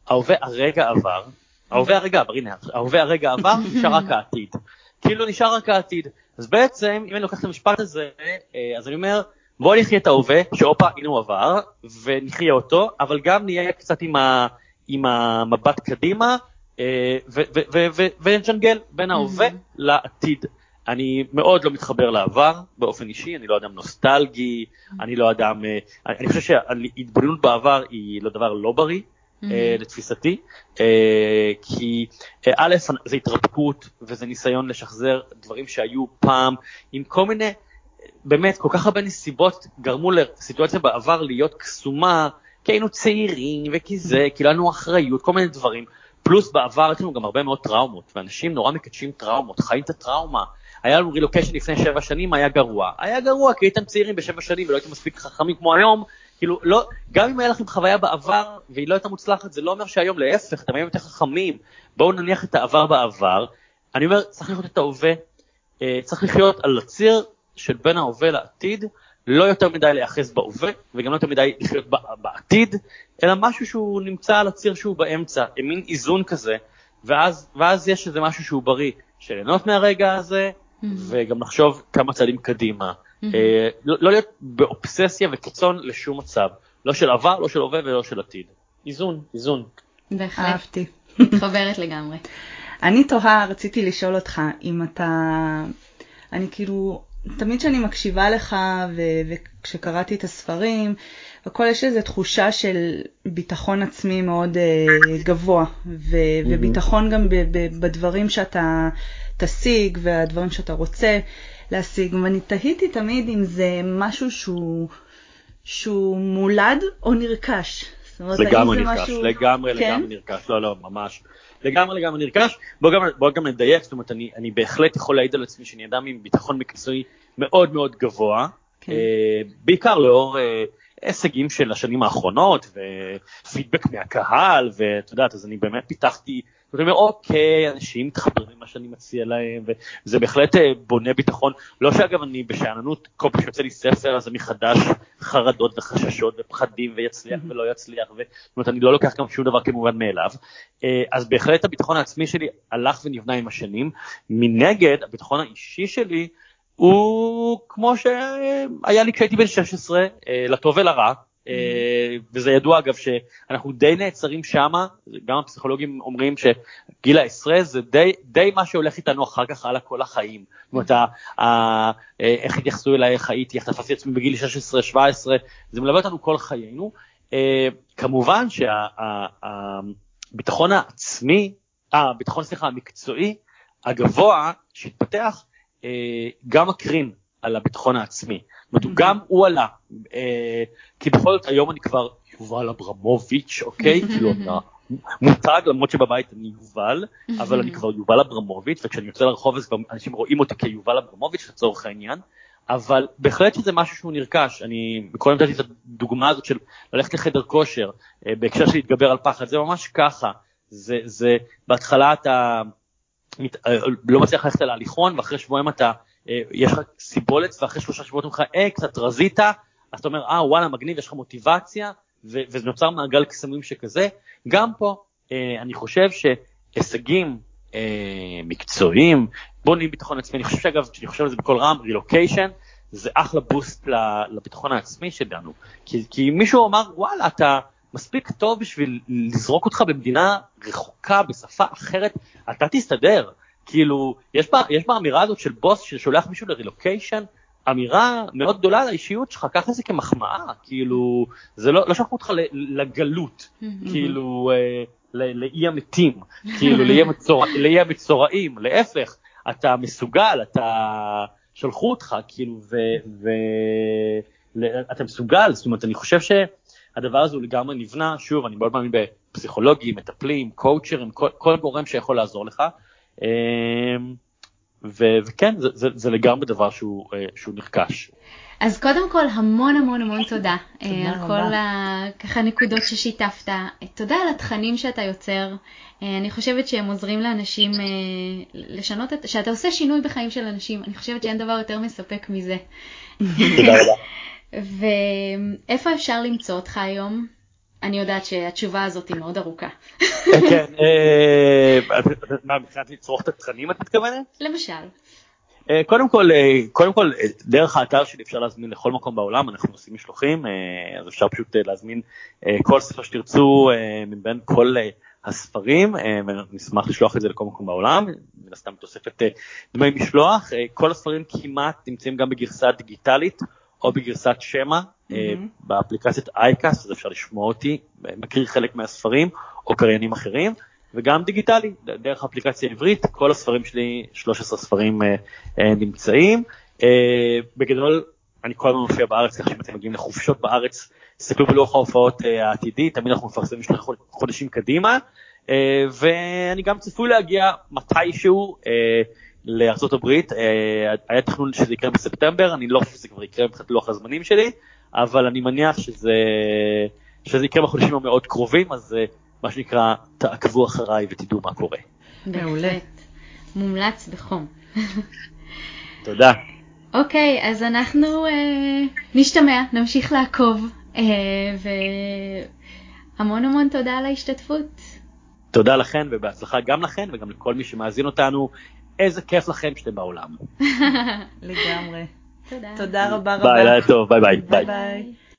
ההווה הרגע עבר, ההווה הרגע עבר, הנה, ההווה הרגע עבר, נשאר רק העתיד. כאילו נשאר רק העתיד. אז בעצם, אם אני לוקח את המשפט הזה, אה, אז אני אומר, בוא נחיה את ההווה, שהופה, הנה הוא עבר, ונחיה אותו, אבל גם נהיה קצת עם, ה, עם המבט קדימה, אה, ונג'נגל בין ההווה לעתיד. אני מאוד לא מתחבר לעבר באופן אישי, אני לא אדם נוסטלגי, אני לא אדם, אה, אני חושב שהתבוננות בעבר היא לא דבר לא בריא, לתפיסתי, אה, כי אה, א', זה התרפקות וזה ניסיון לשחזר דברים שהיו פעם, עם כל מיני, באמת, כל כך הרבה נסיבות גרמו לסיטואציה בעבר להיות קסומה, כי היינו צעירים וכי זה, כי לא לנו אחריות, כל מיני דברים. פלוס בעבר יש לנו גם הרבה מאוד טראומות, ואנשים נורא מקדשים טראומות, חיים את הטראומה. היה לנו רילוקיישן לפני שבע שנים, היה גרוע. היה גרוע כי הייתם צעירים בשבע שנים ולא הייתם מספיק חכמים כמו היום, כאילו, לא, גם אם היה לכם חוויה בעבר והיא לא הייתה מוצלחת, זה לא אומר שהיום להפך, אתם היום יותר חכמים. בואו נניח את העבר בעבר. אני אומר, צריך לחיות את ההווה, אה, צריך לחיות על הציר של בין ההווה לעתיד, לא יותר מדי להיאחז בהווה, וגם לא יותר מדי לחיות בעתיד, אלא משהו שהוא נמצא על הציר שהוא באמצע, עם מין איזון כזה, ואז, ואז יש איזה משהו שהוא בריא, של ליהנות מהרגע הזה, וגם לחשוב כמה צעדים קדימה. אה, לא, לא להיות באובססיה וקיצון לשום מצב, לא של עבר, לא של הווה ולא של עתיד. איזון, איזון. בהחלט, אהבתי. מתחברת לגמרי. אני תוהה, רציתי לשאול אותך, אם אתה... אני כאילו, תמיד כשאני מקשיבה לך, ו- וכשקראתי את הספרים, הכל יש איזו תחושה של ביטחון עצמי מאוד uh, גבוה, ו- וביטחון גם ב- ב- בדברים שאתה תשיג והדברים שאתה רוצה להשיג. ואני תהיתי תמיד אם זה משהו שהוא, שהוא מולד או נרכש. אומרת, לגמרי זה נרכש, משהו- לגמרי כן? לגמרי נרכש, לא לא ממש, לגמרי לגמרי נרכש, בוא גם, בוא גם נדייק, זאת אומרת אני, אני בהחלט יכול להעיד על עצמי שאני אדם עם ביטחון מקצועי מאוד מאוד גבוה, כן. אה, בעיקר לאור אה, הישגים של השנים האחרונות ופידבק מהקהל ואת יודעת אז אני באמת פיתחתי, זאת אומרת, אוקיי אנשים מתחברים למה שאני מציע להם וזה בהחלט אה, בונה ביטחון, לא שאגב אני בשאננות כל פעם שיוצא לי ספר אז אני חדש חרדות וחששות ופחדים ויצליח ולא יצליח, ו- זאת אומרת אני לא לוקח גם שום דבר כמובן מאליו, אה, אז בהחלט הביטחון העצמי שלי הלך ונבנה עם השנים, מנגד הביטחון האישי שלי הוא כמו שהיה לי כשהייתי בן 16, אה, לטוב ולרע, וזה ידוע אגב שאנחנו די נעצרים שמה, גם הפסיכולוגים אומרים שגיל העשרה זה די, די מה שהולך איתנו אחר כך הלאה כל החיים. זאת אומרת, ה- אה, איך התייחסו אליי, איך הייתי, איך תפסתי עצמי בגיל 16-17, זה מלווה אותנו כל חיינו. אה, כמובן שהביטחון העצמי, אה, הביטחון סליחה, המקצועי, הגבוה שהתפתח, אה, גם מקרין על הביטחון העצמי. זאת אומרת, גם הוא עלה, אה, כי בכל זאת היום אני כבר יובל אברמוביץ', אוקיי? כאילו, אתה מותג, למרות שבבית אני יובל, אבל אני כבר יובל אברמוביץ', וכשאני יוצא לרחוב אז כבר אנשים רואים אותי כיובל אברמוביץ' לצורך העניין. אבל בהחלט שזה משהו שהוא נרכש, אני קודם נתתי את הדוגמה הזאת של ללכת לחדר כושר, אה, בהקשר של להתגבר על פחד, זה ממש ככה, זה, זה בהתחלה אתה מת- אה, לא מצליח ללכת על ההליכון ואחרי שבועיים אתה, יש לך סיבולת ואחרי שלושה שבועות אומרים לך, אה, קצת רזית, אז אתה אומר, אה, וואלה, מגניב, יש לך מוטיבציה, ו- וזה נוצר מעגל קסמים שכזה. גם פה, אה, אני חושב שהישגים אה, מקצועיים, בונים ביטחון עצמי, אני חושב שאגב, כשאני חושב על זה בקול רם, רילוקיישן, זה אחלה בוסט לביטחון העצמי שלנו. כי, כי מישהו אמר, וואלה, אתה מספיק טוב בשביל לזרוק אותך במדינה רחוקה, בשפה אחרת, אתה תסתדר. כאילו, יש בה- יש באמירה הזאת של בוס ששולח מישהו לרילוקיישן, אמירה מאוד גדולה על האישיות שלך, קח את זה כמחמאה, כאילו, זה לא, לא שלחו אותך לגלות, כאילו, אה, לאי המתים, כאילו, לאי המצורעים, להפך, אתה מסוגל, אתה, שלחו אותך, כאילו, ואתה מסוגל, זאת אומרת, אני חושב שהדבר הזה הוא לגמרי נבנה, שוב, אני מאוד מאמין בפסיכולוגים, מטפלים, קואוצ'רים, כל, כל גורם שיכול לעזור לך. אמ, ו- וכן, זה, זה, זה לגמרי דבר שהוא, אה, שהוא נרכש. אז קודם כל, המון המון המון תודה, אה, תודה על רבה. כל ה... ככה נקודות ששיתפת. תודה על התכנים שאתה יוצר. אה, אני חושבת שהם עוזרים לאנשים לשנות את... שאתה עושה שינוי בחיים של אנשים. אני חושבת שאין דבר יותר מספק מזה. תודה רבה. ואיפה אפשר למצוא אותך היום? אני יודעת שהתשובה הזאת היא מאוד ארוכה. כן, אה, מה, מבחינת לצרוך את התכנים את מתכוונת? למשל. אה, קודם כל, אה, קודם כל, דרך האתר שלי אפשר להזמין לכל מקום בעולם, אנחנו עושים משלוחים, אז אפשר פשוט להזמין כל ספר שתרצו מבין כל הספרים, ונשמח לשלוח את זה לכל מקום בעולם, מן הסתם תוספת דמי משלוח. כל הספרים כמעט נמצאים גם בגרסה דיגיטלית או בגרסת שמע, mm-hmm. באפליקציית אייקאסט, אז אפשר לשמוע אותי, מכיר חלק מהספרים, או קריינים אחרים, וגם דיגיטלי, דרך אפליקציה עברית, כל הספרים שלי, 13 ספרים אה, אה, נמצאים. בגדול, אני כל הזמן מופיע בארץ, כך שאם אתם מגיעים לחופשות בארץ, תסתכלו בלוח ההופעות העתידי, תמיד אנחנו מפרסמים שלושה חודשים קדימה, ואני גם צפוי להגיע מתישהו, לארצות הברית, אה, היה תכנון שזה יקרה בספטמבר, אני לא חושב שזה כבר יקרה מבחינת לוח הזמנים שלי, אבל אני מניח שזה, שזה יקרה בחודשים המאוד קרובים, אז אה, מה שנקרא, תעקבו אחריי ותדעו מה קורה. מעולה. מומלץ בחום. תודה. אוקיי, okay, אז אנחנו אה, נשתמע, נמשיך לעקוב, אה, והמון המון תודה על ההשתתפות. תודה לכן ובהצלחה גם לכן וגם לכל מי שמאזין אותנו. איזה כיף לכם שאתם בעולם. לגמרי. תודה. תודה רבה רבה. ביי, לילה טוב, ביי ביי. ביי ביי.